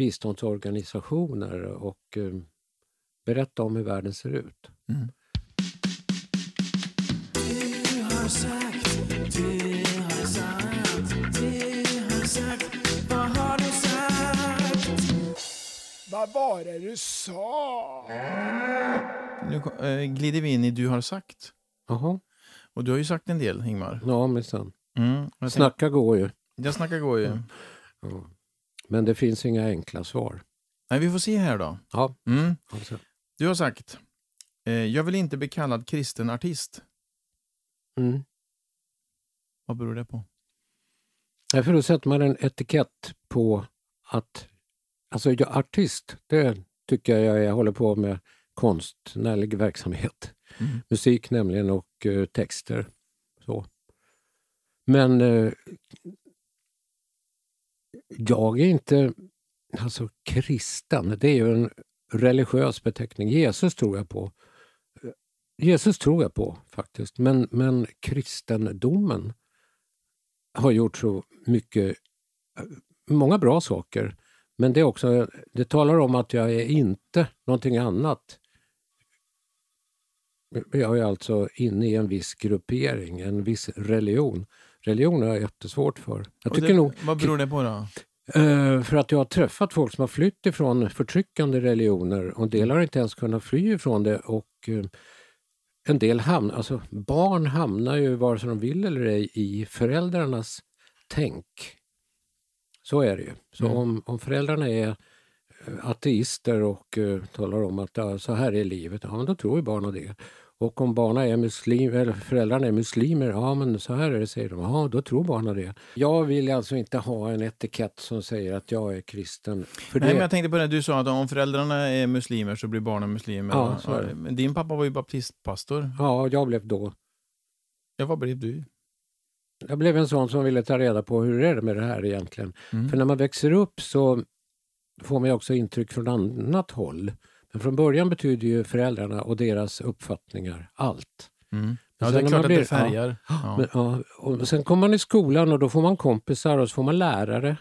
biståndsorganisationer och eh, berätta om hur världen ser ut. Mm. Vad var det du sa? Nu eh, glider vi in i Du har sagt. Jaha, Och du har ju sagt en del, Ingmar. ja men sen. Mm. Snacka går ju. jag snackar går ju. Ja. Men det finns inga enkla svar. Nej, vi får se här då. Ja, Mm. Du har sagt, eh, jag vill inte bli kallad kristen artist. mm. Vad beror det på? Därför då sätter man en etikett på att alltså jag, artist, det tycker jag jag håller på med konstnärlig verksamhet. Mm. Musik nämligen och eh, texter. Så. Men eh, jag är inte alltså kristen. Det är ju en religiös beteckning. Jesus tror jag på. Jesus tror jag på faktiskt. Men, men kristendomen har gjort så mycket, många bra saker. Men det, är också, det talar om att jag är inte någonting annat. Jag är alltså inne i en viss gruppering, en viss religion. Religion har jag jättesvårt för. Jag tycker det, nog, Vad beror det på då? eh, för att jag har träffat folk som har flytt ifrån förtryckande religioner och en del har inte ens kunnat fly ifrån det och eh, en del hamnar, alltså barn hamnar ju vare sig de vill eller ej i föräldrarnas tänk. Så är det ju. Så Mm. om, om föräldrarna är eh, ateister och eh, talar om att ja, så här är livet, ja men då tror ju barnen det. Och om barnen är muslim, eller föräldrarna är muslimer, ja men så här är det säger de, ja då tror barnen det. Jag vill alltså inte ha en etikett som säger att jag är kristen. För Nej, det, men jag tänkte på det, du sa att om föräldrarna är muslimer så blir barnen muslimer. Ja, så är det. Men din pappa var ju baptistpastor. Ja, jag blev då Ja, vad blev du? Jag blev en sån som ville ta reda på hur är det med det här egentligen. Mm. För när man växer upp så får man ju också intryck från annat håll. Men från början betyder ju föräldrarna och deras uppfattningar allt. Mm. Ja, det är klart man att blir- det färgar. Ja. Men, ja, och sen kommer man i skolan och då får man kompisar och så får man lärare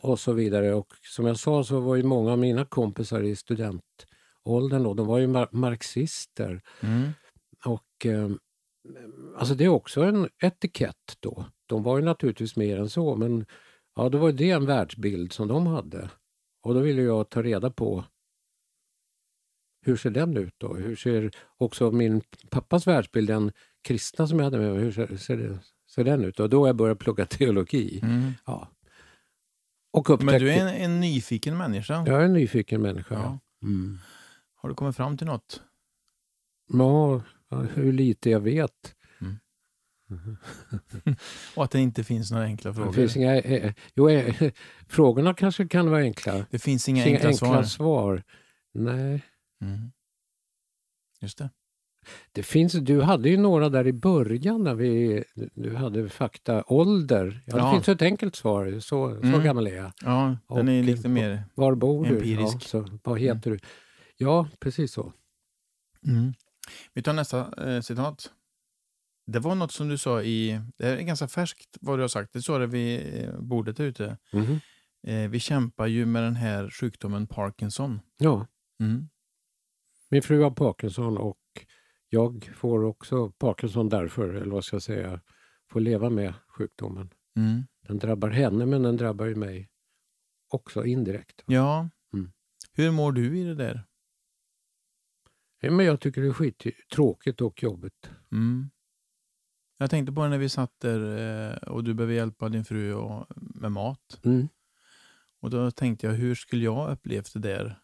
och så vidare. Och som jag sa så var ju många av mina kompisar i studentåldern då, de var ju mar- marxister. Mm. Och eh, alltså det är också en etikett då. De var ju naturligtvis mer än så men ja, då var det en världsbild som de hade. Och då ville jag ta reda på hur ser den ut då? Hur ser också min pappas världsbild, den kristna som jag hade med mig, hur ser, ser, det, ser den ut? Och då har jag börjat plugga teologi. Mm. Ja. Och upptäckte... Men du är en, en nyfiken människa. Jag är en nyfiken människa. Ja. Mm. Har du kommit fram till något? Ja, hur lite jag vet. Mm. Och att det inte finns några enkla Det frågor. finns inga, eh, jo, eh, frågorna kanske kan vara enkla. Det finns inga Inga enkla, svar. svar. Nej. Mm. Just det. Det finns, du hade ju några där i början när vi, du hade fakta, ålder. Ja, det Ja. finns ett enkelt svar, så, så Mm. gammal är jag. Ja, den är lite mer... Var bor du? Empirisk. Ja, så, vad heter du? Ja, precis så. Mm. Vi tar nästa eh, citat. Det var något som du sa i... Det här är ganska färskt vad du har sagt. Det sa det vid eh, bordet där ute. Mhm. Eh, vi kämpar ju med den här sjukdomen Parkinson. Ja, Mm. Min fru har Parkinson och jag får också Parkinson därför, eller vad ska jag säga, får leva med sjukdomen. Mm. Den drabbar henne men den drabbar ju mig också indirekt. Ja. Mm. Hur mår du i det där? Ja, Men jag tycker det är skittråkigt och jobbigt. Mm. Jag tänkte på det när vi satt där eh, och du behöver hjälpa din fru med mat. Mm. Och då tänkte jag, hur skulle jag upplevt det där?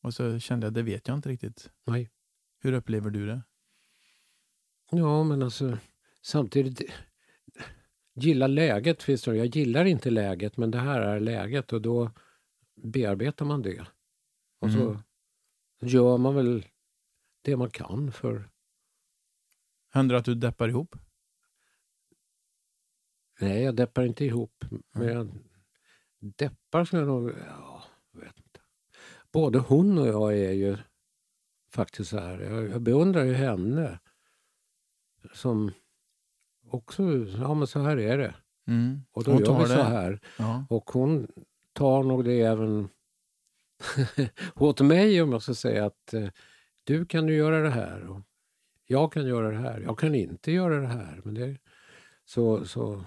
Och så kände jag, det vet jag inte riktigt. Nej. Hur upplever du det? Ja, men alltså samtidigt... Gilla läget finns det. Jag gillar inte läget, men det här är läget och då bearbetar man det. Och så Mm. gör man väl det man kan för... Händer det att du deppar ihop? Nej, jag deppar inte ihop. Men jag deppar skulle jag nog... Ja. Både hon och jag är ju faktiskt så här. Jag, beundrar ju henne som också... Ja, men så här är det. Mm. Och då Hon gör vi så här. Ja. Och hon tar nog det även åt mig om jag ska säga att eh, du kan ju göra det här och jag kan göra det här. Jag kan inte göra det här. Men det, så, så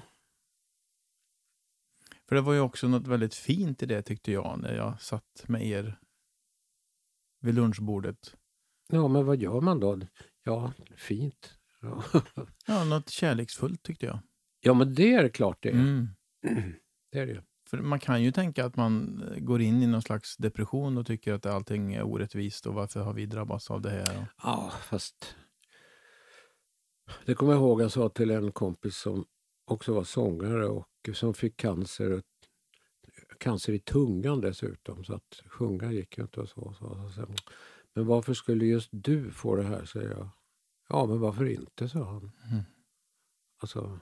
För det var ju också något väldigt fint i det tyckte jag när jag satt med er vid lunchbordet. Ja, men vad gör man då? Ja, fint. Ja, Ja, något kärleksfullt tyckte jag. ja men det är klart det är. Mm. Det är det. För man kan ju tänka att man eh, går in i någon slags depression och tycker att allting är orättvist och varför har vi drabbats av det här? Ja, fast... Det kommer jag ihåg jag sa till en kompis som också var sångare och som fick cancer. Cancer i tungan dessutom, så att sjunga gick ju inte och så. så, så. Men varför skulle just du få det här, säger jag. Ja, men varför inte, sa han. Mm. Alltså,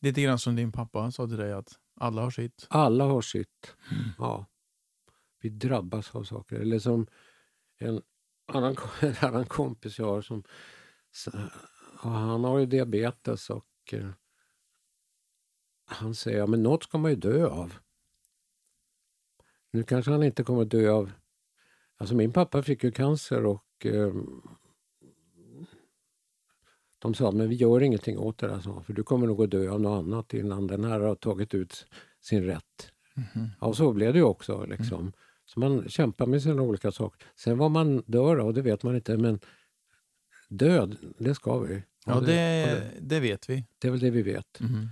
Lite grann som din pappa sa till dig att alla har sitt. alla har sitt. Ja. Vi drabbas av saker. Eller som en annan, en annan kompis jag har som han har ju diabetes och eh, han säger ja, men något ska man ju dö av. Nu kanske han inte kommer dö av... Alltså min pappa fick ju cancer och eh, de sa men vi gör ingenting åt det han, för du kommer nog att dö av något annat innan den här har tagit ut sin rätt. Mhm. Ja, och så blev det ju också. Liksom. Så man kämpar med sina olika saker. Sen vad man dör av, det vet man inte. Men död, det ska vi. Ja, det, det, det vet vi. det är väl det vi vet. Mhm.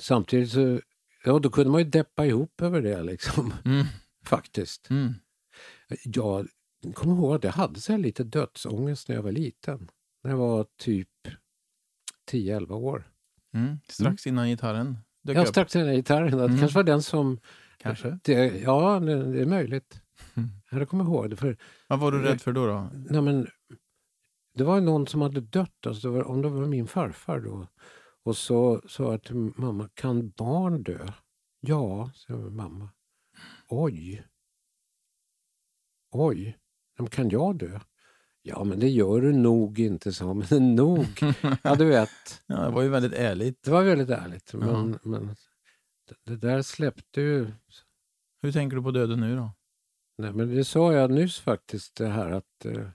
Samtidigt så, ja då kunde man ju deppa ihop över det liksom. Mm. Faktiskt. Mm. Jag kommer ihåg att jag hade så här lite dödsångest när jag var liten. När jag var typ 10-11 år. Mm. Strax innan gitarren dök Jag upp. strax innan gitarren. Det Mm. kanske var den som... Kanske. Det, ja, det, är möjligt. Mm. Jag kommer ihåg det. För Vad var du rädd för då? då? Nej, men, det var någon som hade dött, alltså det var, om det var min farfar då. Och så sa jag till mamma, kan barn dö? Ja, sa mamma. Oj. Oj, kan jag dö? Ja, men det gör du nog inte, sa. Men nog. Ja, du vet. Ja, det var ju väldigt ärligt. Det var väldigt ärligt. Men, Ja. men det där släppte ju... Hur tänker du på döden nu då? Nej, men det sa jag nyss faktiskt, det här att eh,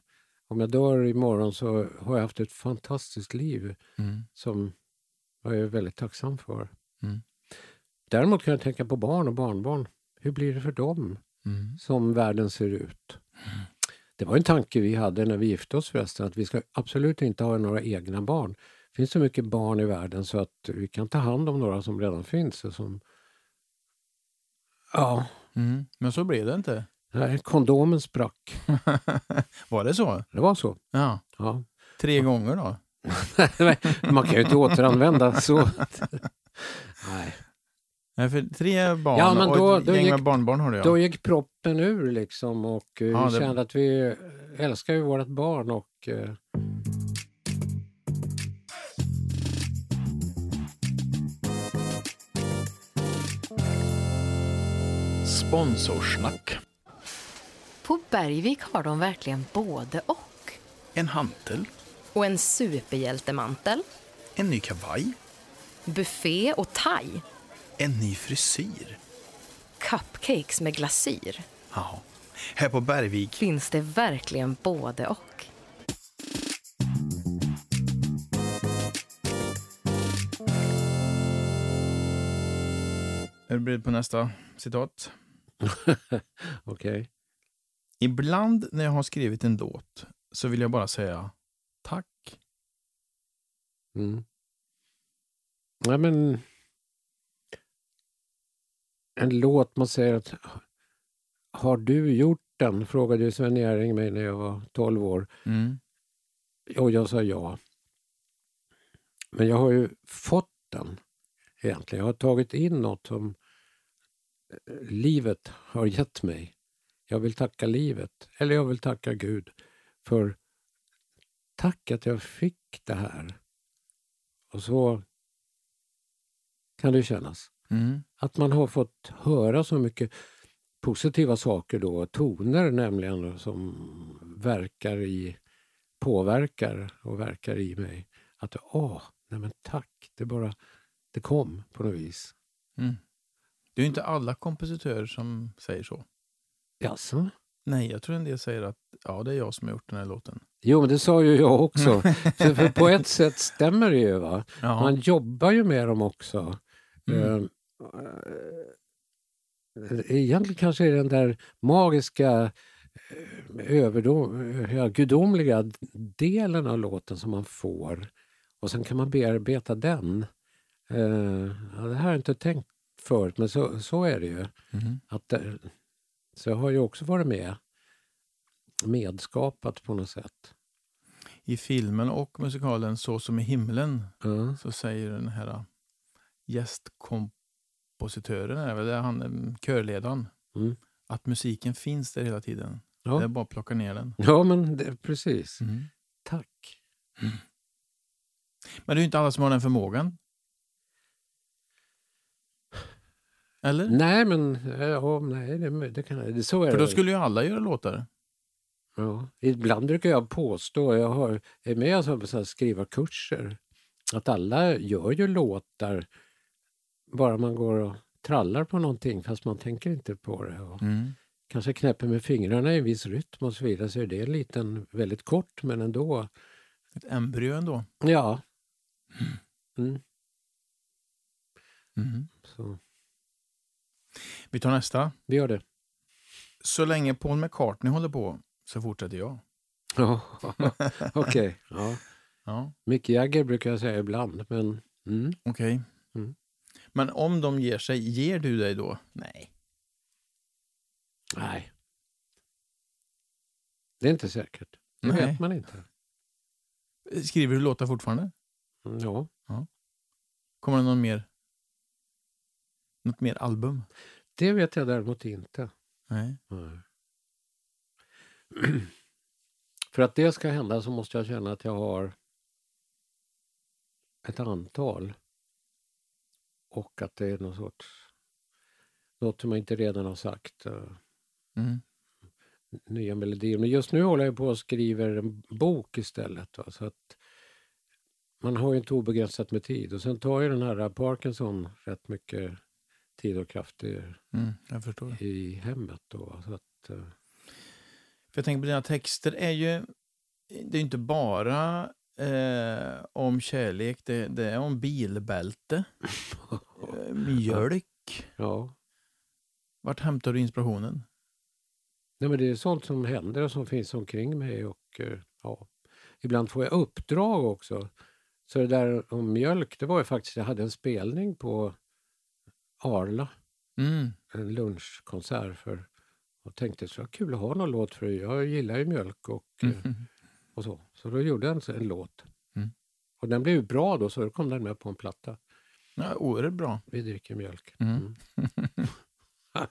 om jag dör imorgon så har jag haft ett fantastiskt liv Mm. som jag är väldigt tacksam för. Mm. Däremot kan jag tänka på barn och barnbarn. Hur blir det för dem Mm. som världen ser ut? Det var en tanke vi hade när vi gifte oss förresten, att vi ska absolut inte ha några egna barn. Det finns så mycket barn i världen så att vi kan ta hand om några som redan finns. och Som... Ja, Mm. Men så blev det inte. nej, kondomen sprack. var det så? Det var så. Ja. Ja. Tre gånger då? Man kan ju inte återanvända så. Nej. Nej, för tre barn Ja, men då- och ett då gäng gick- med barnbarn har du ja. Då gick proppen ur liksom och eh, Ja, vi det- kände att vi älskar ju vårt barn och eh, Sponsorsnack. På Bergvik har de verkligen både och. En hantel. Och en superhjältemantel, En ny kavaj. buffé och thai, En ny frisyr. cupcakes med glasyr. Ja. Här på Bergvik. Finns det verkligen både och. Är du beredd på nästa citat? okej. Ibland när jag har skrivit en låt så vill jag bara säga tack. Mm. Ja, men... En låt man säger att har du gjort den? Frågade Sven Jerring mig när jag var 12 år. Mm. Och jag sa ja. Men jag har ju fått den egentligen. Jag har tagit in något som eh, livet har gett mig. Jag vill tacka livet, eller jag vill tacka Gud för tack att jag fick det här. Och så kan det kännas. Mm. Att man har fått höra så mycket positiva saker då, toner nämligen som verkar i, påverkar och verkar i mig. Att åh, nej men tack, det bara, det kom på något vis. Mm. Det är ju inte alla kompositörer som säger så. Jaså? Nej, jag tror en del säger att ja, det är jag som har gjort den här låten. Jo, men det sa ju jag också. Så för på ett sätt stämmer det ju. Va? Ja. Man jobbar ju med dem också. Mm. Eh, Egentligen kanske är den där magiska, eh, överdom, ja, gudomliga delen av låten som man får. Och sen kan man bearbeta den. Eh, ja, det här har jag inte tänkt förut, men så, så är det ju. Mhm. Att, så jag har ju också varit med, medskapat på något sätt. I filmen och musikalen Så som i himlen Ja. så säger den här äh, gästkompositören, är väl, det han, körledaren, Mm. att musiken finns där hela tiden. Ja. Det är bara att plocka ner den. Ja, men det, precis. Tack. Men det är ju inte alla som har den förmågan. Eller? Nej, men ja, nej, det, det kan det, så är För då skulle ju alla göra låtar. Ja. Ibland brukar jag påstå, jag har, är med på så här skrivarkurser, att alla gör ju låtar bara man går och trallar på någonting fast man tänker inte på det. Och Mm. kanske knäpper med fingrarna i en viss rytm och så vidare så är det en liten, väldigt kort men ändå. Ett embryo ändå. Ja. Mm, Mm. så Vi tar nästa. vi gör det. Så länge Paul McCartney håller på så fortsätter jag. Ja, okej. Ja. Ja, Mick Jagger brukar jag säga ibland, men mm. okej. Mm. Men om de ger sig, ger du dig då? Nej. nej. Det är inte säkert. Det Nej. vet man inte. Skriver du låtar fortfarande? Mm, Ja, Kommer det någon mer? Något mer album? det vet jag däremot inte. Nej. Nej. För att det ska hända så måste jag känna att jag har ett antal. Och att det är någon sorts... Något som jag inte redan har sagt. eh, Mm. nya melodier. Men just nu håller jag på och skriver en bok istället. Va? Så att man har ju inte obegränsat med tid. Och sen tar ju den här Parkinson rätt mycket tid och kraft i, Mm, i hemmet. Då, så att, eh, För jag tänker på dina texter är ju... Det är inte bara eh, om kärlek, det, det är om bilbälte, eh, mjölk. ja. Vart hämtar du inspirationen? Nej, men det är sånt som händer och som finns omkring mig. Och, eh, ja. Ibland får jag uppdrag också. Så det där om mjölk, det var ju faktiskt, jag hade en spelning på Arla. Mm. en lunchkonsert för och tänkte så kul att ha någon låt för jag gillar ju mjölk och, eh, Mm. och så. Så då gjorde jag en, en låt. Mm. Och den blev ju bra då, så då kom den med på en platta. Ja, oerhört bra. Vi dricker mjölk. Mm.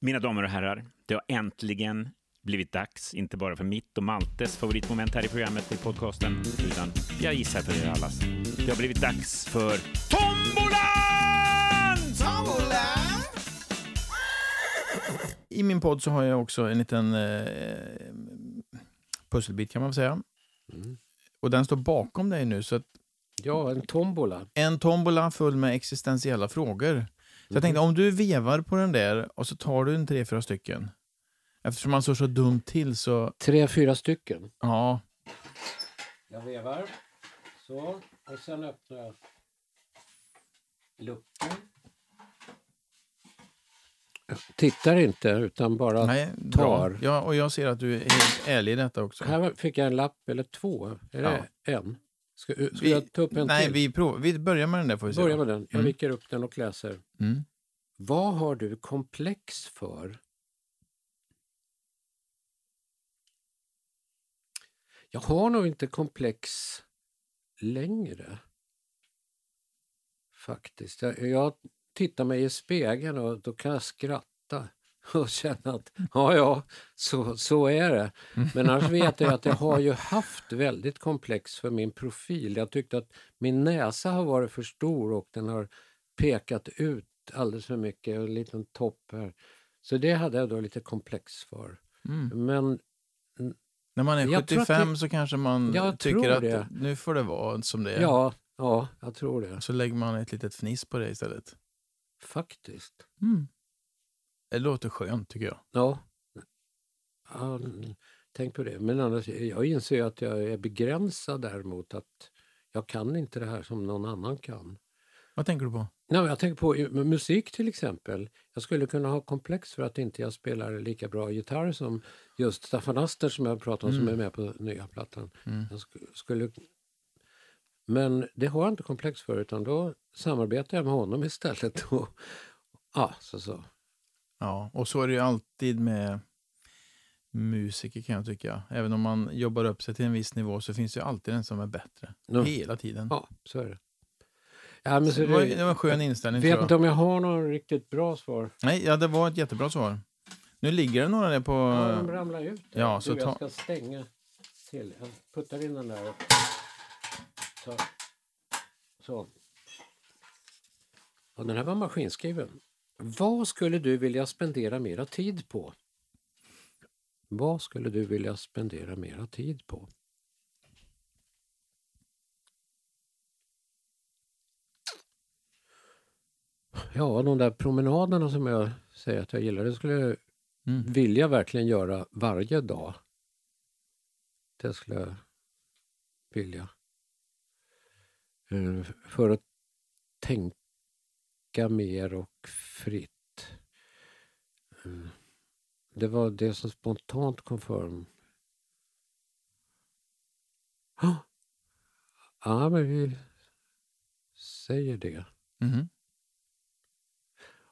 Mina damer och herrar, det har äntligen blivit dags, inte bara för mitt och Maltes favoritmoment här i programmet i podcasten, utan jag gissar för er allas. Det har blivit dags för I min podd så har jag också en liten eh, pusselbit kan man väl säga. Mm. Och den står bakom dig nu. Så att Ja, en tombola. en tombola full med existentiella frågor. Så jag tänkte om du vevar på den där och så tar du en tre, fyra stycken. Eftersom man står så dumt till så, Tre, fyra stycken. ja. Jag vevar. Så. Och sen öppnar jag luckan. Tittar inte utan bara... Nej, bra. tar. Ja, och jag ser att du är helt ärlig i detta också. Här fick jag en lapp eller två. Är det en? Ska, ska Vi- jag ta upp en Nej, till? vi, prov, vi börjar med den där får vi se. Börja med den. Jag Mm. viker upp den och läser. Mm. Vad har du komplex för? Jag har nog inte komplex längre. Faktiskt. Jag, jag tittar mig i spegeln och då kan jag skratta och känna att ja, ja, så, så är det. Men annars vet jag att jag har ju haft väldigt komplex för min profil. Jag tyckte att min näsa har varit för stor och den har pekat ut alldeles för mycket och en liten topp här. Så det hade jag då lite komplex för. Mm. Men När man är Jag tror att 75 det- så kanske man tycker att det. nu får det vara som det är. ja, ja, jag tror det. Så lägger man ett litet fniss på det istället. Faktiskt. Mm. Det låter skönt tycker jag. Ja. ja mm, tänk på det. Men annars, jag inser att jag är begränsad däremot att jag kan inte det här som någon annan kan. Vad tänker du på? Nej, jag tänker på musik till exempel. Jag skulle kunna ha komplex för att inte jag spelar lika bra gitarr som just Staffan Aster som jag pratade om som är med på nya plattan. Mm. Jag sk- skulle... Men det har jag inte komplex för utan då samarbetar jag med honom istället. Och, ja, så, så. Ja, och så är det ju alltid med musiker kan jag tycka. Även om man jobbar upp sig till en viss nivå så finns det ju alltid en som är bättre. Ja. Hela tiden. Ja, så är det. Ja, men så det, var, det var en skön inställning. vet inte jag. om jag har någon riktigt bra svar. Nej, ja, det var ett jättebra svar. Nu ligger det några där på... Ja, de ramlar ut. där. ja, du, så jag ta- ska stänga till. Jag puttar in den där. Och tar. Så. Och den här var maskinskriven. Vad skulle du vilja spendera mera tid på? Vad skulle du vilja spendera mera tid på? Ja, de där promenaderna som jag säger att jag gillar, det skulle jag Mm. vilja verkligen göra varje dag. Det skulle jag vilja. Eh, För att tänka mer och fritt. Eh, Det var det som spontant kom för. Ah! Ja, men vi säger det. Mhm.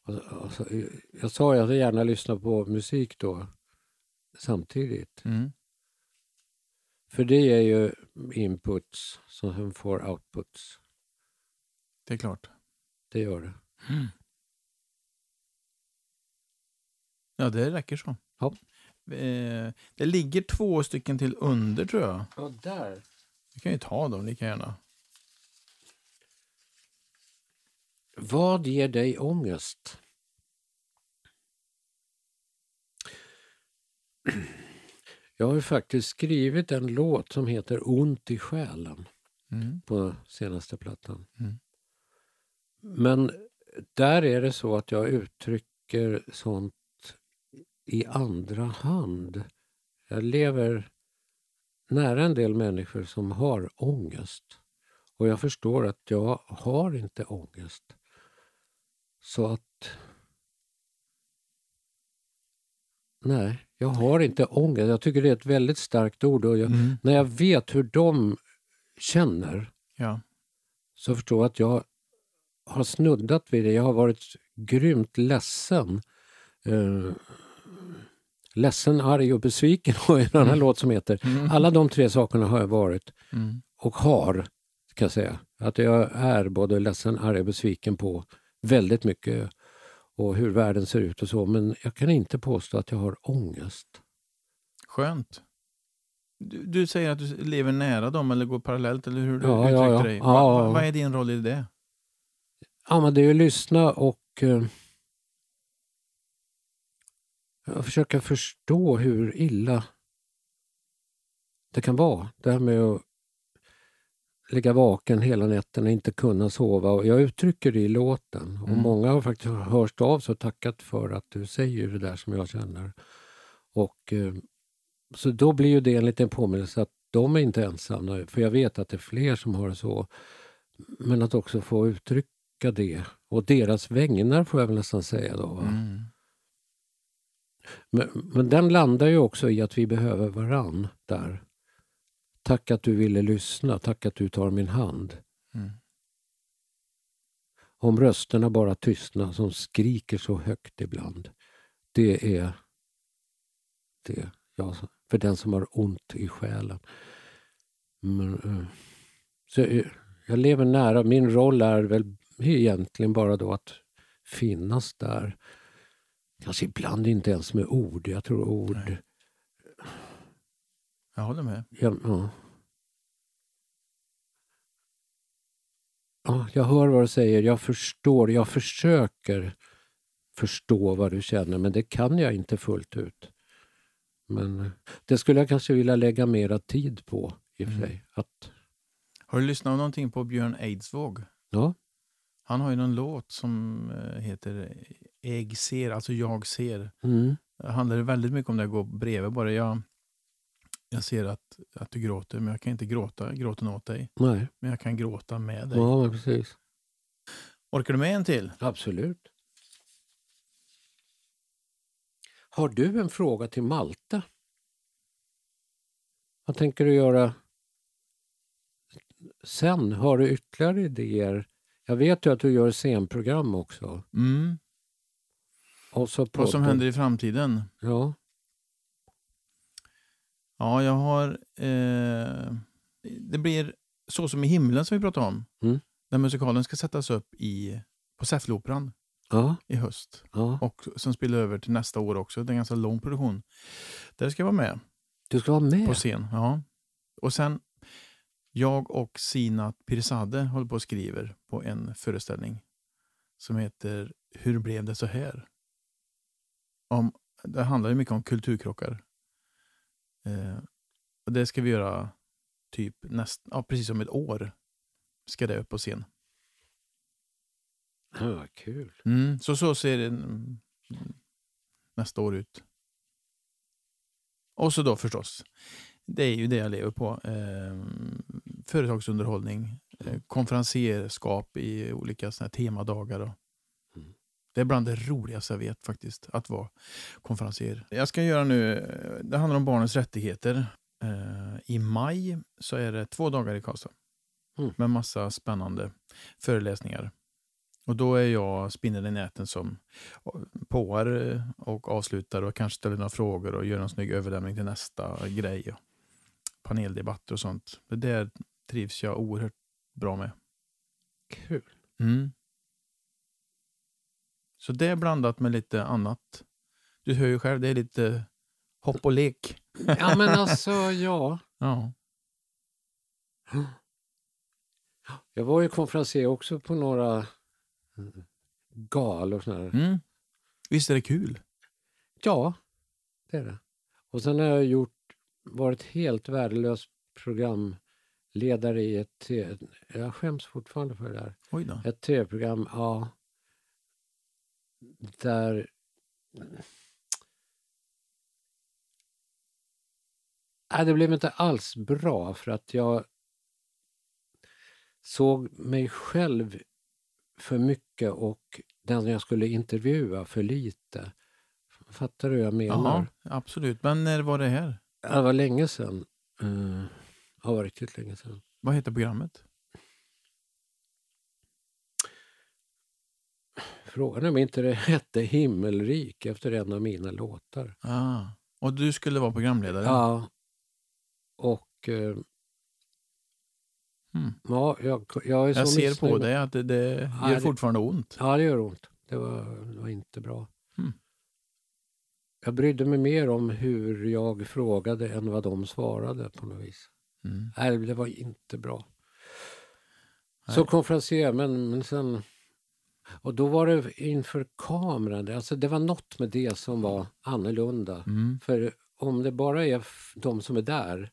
Och, och så, jag sa att jag gärna lyssnar på musik då samtidigt. Mm. För det är ju inputs som får outputs. Det är klart. Det gör det. Ja, det räcker så. Ja. Eh, det ligger två stycken till under tror jag. Ja, där. Vi kan ju ta dem lika gärna. Vad ger dig ångest? Jag har faktiskt skrivit en låt som heter Ont i själen Mm. på senaste plattan. Mm. Men där är det så att jag uttrycker sånt i andra hand. Jag lever nära en del människor som har ångest. Och jag förstår att jag har inte ångest. Så att... Nej, jag har inte ångest. Jag tycker det är ett väldigt starkt ord. Och jag, Mm. När jag vet hur de känner Ja. så förstår jag att jag har snuddat vid det. Jag har varit grymt ledsen. Uh, ledsen, arg och besviken har en annan låt som heter. Alla de tre sakerna har jag varit. Mm. och har, ska jag säga, att jag är både ledsen, arg och besviken på väldigt mycket och hur världen ser ut och så. Men jag kan inte påstå att jag har ångest. Skönt. Du, du säger att du lever nära dem eller går parallellt, eller hur du Ja, uttryckte ja, ja. dig. Ja, Va, va, ja. vad är din roll i det? Ja, men det är att lyssna och eh, försöka förstå hur illa det kan vara. Det här med att ligga vaken hela nätterna och inte kunna sova. Och jag uttrycker det i låten och Mm. många har faktiskt hört av sig och tackat för att du säger det där som jag känner. Och eh, Så då blir ju det en liten påminnelse att de är inte ensamma, för jag vet att det är fler som har det så. Men att också få uttrycka det, och deras vägnar får jag väl nästan säga då. Mm. Men, men den landar ju också i att vi behöver varann där. Tack att du ville lyssna, tack att du tar min hand. Mm. Om rösterna bara tystnar som skriker så högt ibland. Det är det jag, för den som har ont i själen. Men, eh, så jag, jag lever nära, min roll är väl egentligen bara då att finnas där. Kanske ibland inte ens med ord. Jag tror ord... Nej. Jag håller med. Ja, ja. Ja, jag hör vad du säger, jag förstår, jag försöker förstå vad du känner men det kan jag inte fullt ut. Men eh, det skulle jag kanske vilja lägga mera tid på i och för Mm. sig. Att, Har du lyssnat någonting på Björn Eidsvåg? ja, Han har ju någon låt som eh, heter Ägg ser, alltså jag ser. mm, Det handlar väldigt mycket om det att gå bredvid bara. Jag, jag ser att, att du gråter, men jag kan inte gråta gråten åt dig. nej, Men jag kan gråta med dig. ja precis. Orkar du med en till? Absolut. Har du en fråga till Malte? Vad tänker du göra sen? Har du ytterligare idéer? Jag vet ju att du gör scenprogram också. Mm. Och så Vad som händer i framtiden? Ja, Ja, jag har... Eh, det blir Så som i himlen som vi pratade om. Mm. Den musikalen ska sättas upp i, på Säffleoperan ja, i höst. ja. Och sen spelar över till nästa år också. Det är en ganska lång produktion. Där ska jag vara med Du ska vara med? på scen. Ja. Och sen, jag och Sinat Pirzadeh håller på och skriver på en föreställning som heter Hur blev det så här? Om, det handlar ju mycket om kulturkrockar. Eh, och det ska vi göra typ näst, ja, precis om ett år. Ska det upp på scen. Ja, vad kul. Mm, så så ser det mm, nästa år ut. Och så då förstås, det är ju det jag lever på. Eh, företagsunderhållning, eh, konferenserskap i olika såna här temadagar. Och. Det är bland det roligaste jag vet faktiskt, att vara konferenser. Jag ska göra nu, det handlar om barnens rättigheter. Eh, I maj så är det två dagar i Karlstad. Mm. Med massa spännande föreläsningar. Och då är jag spindeln i näten som påar eh, och avslutar och kanske ställer några frågor och gör en snygg överlämning till nästa grej. Och paneldebatter och sånt. Det där trivs jag oerhört bra med. Kul. Mm. Så det är blandat med lite annat. Du hör ju själv, det är lite hopp och lek. Ja, men alltså, ja. Ja. Jag var ju konferencier också på några galor. Såna här. Mm. Visst är det kul? Ja, det är det. Och sen har jag gjort, varit helt värdelös programledare i ett... Jag skäms fortfarande för det där. Oj då. Ett tv-program, ja. Där... Nej, det blev inte alls bra för att jag såg mig själv för mycket och den jag skulle intervjua för lite. Fattar du vad jag menar? Ja, absolut. Men när var det här? Det var länge sedan. Uh, ja, var riktigt länge sedan. Vad heter programmet? Frågan är om inte det hette Himmelrik efter en av mina låtar. Ah. Och du skulle vara programledare? Ja. Och... eh, Ja, jag, jag är så Jag ser på dig att det, det Ja, gör det- fortfarande ont. Ja, det gör ont. Det var, det var inte bra. Mm. Jag brydde mig mer om hur jag frågade än vad de svarade på något vis. Mm. Nej, det var inte bra. Så konferencier, men, men sen... Och då var det inför kameran. Alltså det var något med det som var annorlunda. Mm. För om det bara är de som är där,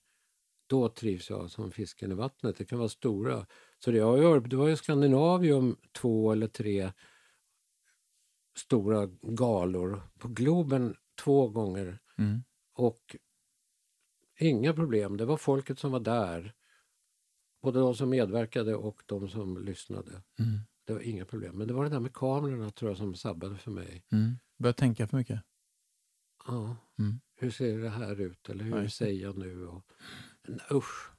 då trivs jag som fisken i vattnet. Det kan vara stora. Så det, jag gör, det var ju Skandinavium två eller tre stora galor. På Globen två gånger. Mm. Och inga problem. Det var folket som var där. Både de som medverkade och de som lyssnade. Mm. Det var inga problem. Men det var det där med kamerorna tror jag som sabbade för mig. Mm. Börjar tänka för mycket. Ja. Mm. Hur ser det här ut? Eller hur det. säger jag nu? Och, men, usch.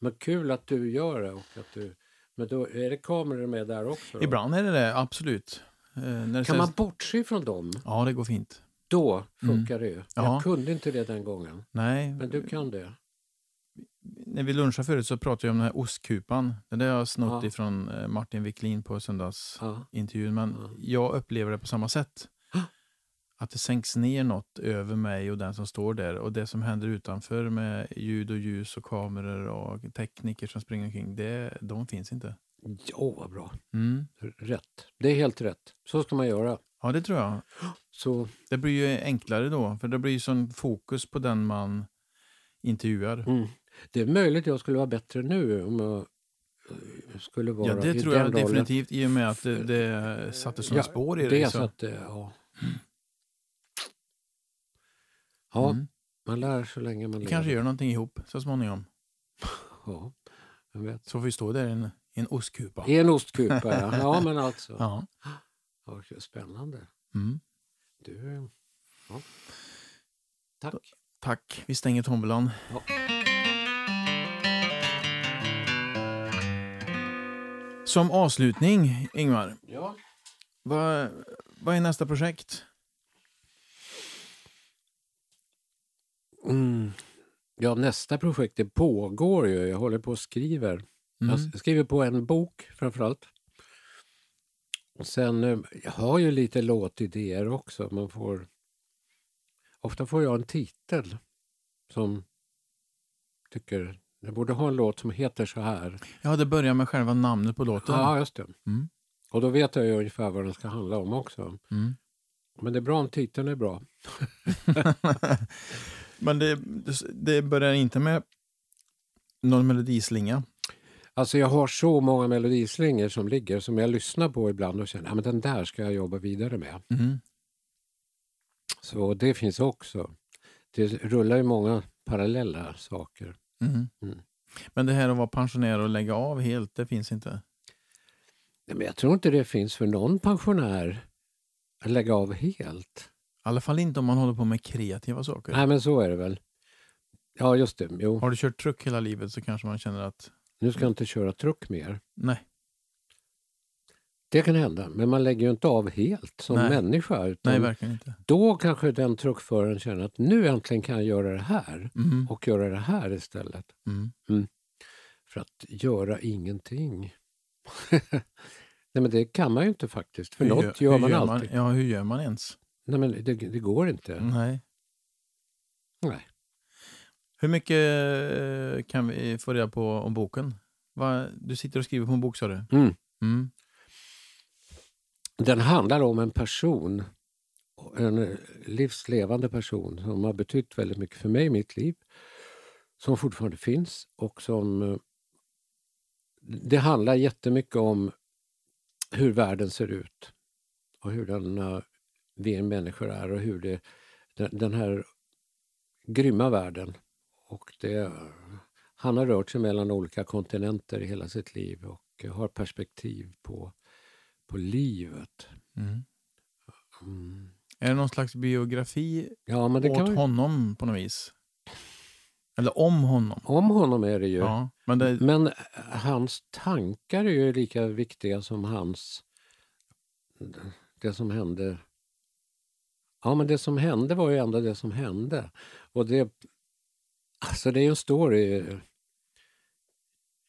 Men kul att du gör det. Och att du, men då är det kameror med där också? Då? Ibland är det det, absolut. Eh, Kan sägs- man bortse från dem? Ja, det går fint. Då funkar det ju. Mm. Ja. Jag kunde inte det den gången. Nej, Men du kan det. När vi lunchade förut så pratade jag om den här ostkupan. Det där har jag snott Ja. ifrån eh, Martin Wiklin på söndagsintervjun. Men Ja. jag upplever det på samma sätt. Att det sänks ner något över mig och den som står där. Och det som händer utanför med ljud och ljus och kameror och tekniker som springer omkring. Det, de finns inte. Ja, vad bra. Mm. Rätt. Det är helt rätt. Så ska man göra. Ja, det tror jag. Så, Det blir ju enklare då. För det blir ju sån fokus på den man intervjuar. mm. Det är möjligt jag skulle vara bättre nu om jag eh, skulle vara Ja, det tror jag rollen. definitivt i och med att det, det satte sådana Ja, spår i Det dig. så. att, eh, ja. Ja, Mm. man lär så länge man lever. kanske gör någonting ihop så småningom. Ja, jag vet. Så får vi stå där i en, en ostkupa. I en ostkupa, ja. ja men alltså. Ja. Ja, spännande. Mm. Du, ja. Tack. Tack. Vi stänger tombolan. Ja. Som avslutning, Ingmar. Ja. Vad, vad är nästa projekt? Mm. Ja, nästa projekt det pågår ju. Jag håller på och skriver. Mm. Jag skriver på en bok framförallt. Och sen, eh, jag har ju lite låtidéer också. Man får, ofta får jag en titel som tycker jag borde ha en låt som heter så här. Ja, det börjar med själva namnet på låten. Ja, just det. Mm. Och då vet jag ju ungefär vad den ska handla om också. Mm. Men det är bra om titeln är bra. Men det, det börjar inte med någon melodislinga. Alltså jag har så många melodislingor som ligger som jag lyssnar på ibland och känner att den där ska jag jobba vidare med. Mm. Så det finns också. Det rullar ju många parallella saker. Mm. Mm. Men det här att vara pensionär och lägga av helt, det finns inte. Nej, Men jag tror inte det finns för någon pensionär att lägga av helt. I alla fall inte om man håller på med kreativa saker. Nej men så är det väl. Ja just det, jo. Har du kört truck hela livet så kanske man känner att Nu ska jag inte köra truck mer. nej, Det kan hända, men man lägger ju inte av helt som Nej. människa. Utan nej verkligen inte. Då kanske den truckföraren känner att nu äntligen kan jag göra det här Mm. och göra det här istället. Mm. För att göra ingenting. Nej men det kan man ju inte faktiskt. För Hur något gör, man hur alltid. ja, hur gör man ens? Nej men det, det går inte. Nej. Nej. Hur mycket eh, kan vi få reda på om boken? Va, du sitter och skriver på en bok sa du? Mm. Mm. Den handlar om en person, en livslevande person som har betytt väldigt mycket för mig i mitt liv. Som fortfarande finns och som... Eh, det handlar jättemycket om hur världen ser ut och hur den, eh, vi människor är och hur det, den, den här grymma världen. Och det, han har rört sig mellan olika kontinenter i hela sitt liv och har perspektiv på, på livet. Mm. Mm. Är det någon slags biografi Ja, men det kan åt man, honom på något vis? Eller om honom? om honom är det ju. Ja, men det, Men eh, hans tankar är ju lika viktiga som hans... Det som hände. Ja, men det som hände var ju ändå det som hände. Och det... Alltså det är ju en story.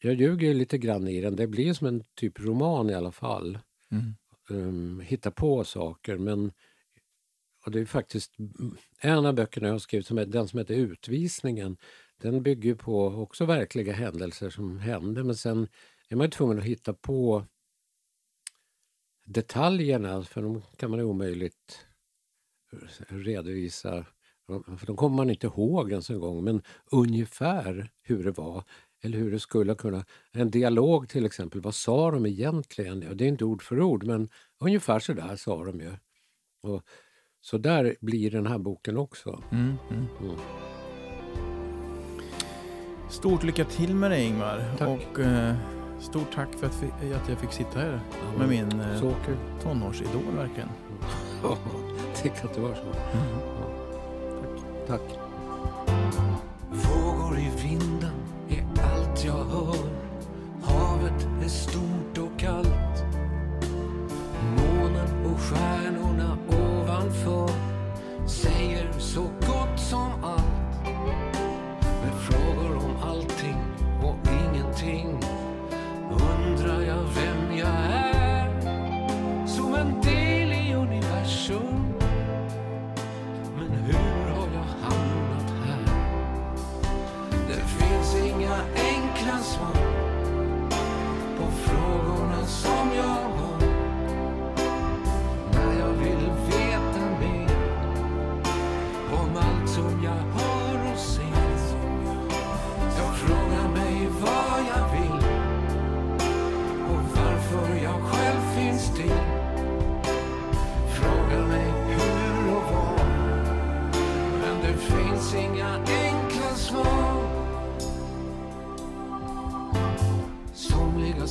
jag ljuger lite grann i den. Det blir som en typ roman i alla fall. Mm. Um, hitta på saker men och det är faktiskt mm, en av böckerna jag har skrivit, som är, den som heter Utvisningen, den bygger på också verkliga händelser som hände men sen är man ju tvungen att hitta på detaljerna för de kan man omöjligt redovisa. För de kommer man inte ihåg ens en gång, men ungefär hur det var eller hur det skulle kunna... En dialog till exempel, vad sa de egentligen? Ja, det är inte ord för ord, men ungefär så där sa de ju. Och så där blir den här boken också. Mm, mm. Mm. Stort lycka till med det Ingmar. Tack. Och eh, stort tack för att, vi, att jag fick sitta här Ja, med min eh, Så kul. tonårsidol verkligen. Att det var så. Ja. Tack. Tack.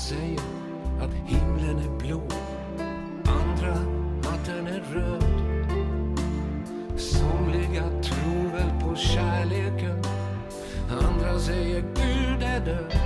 Säger att himlen är blå. Andra att den är röd. Somliga tror väl på kärleken. Andra säger Gud är död.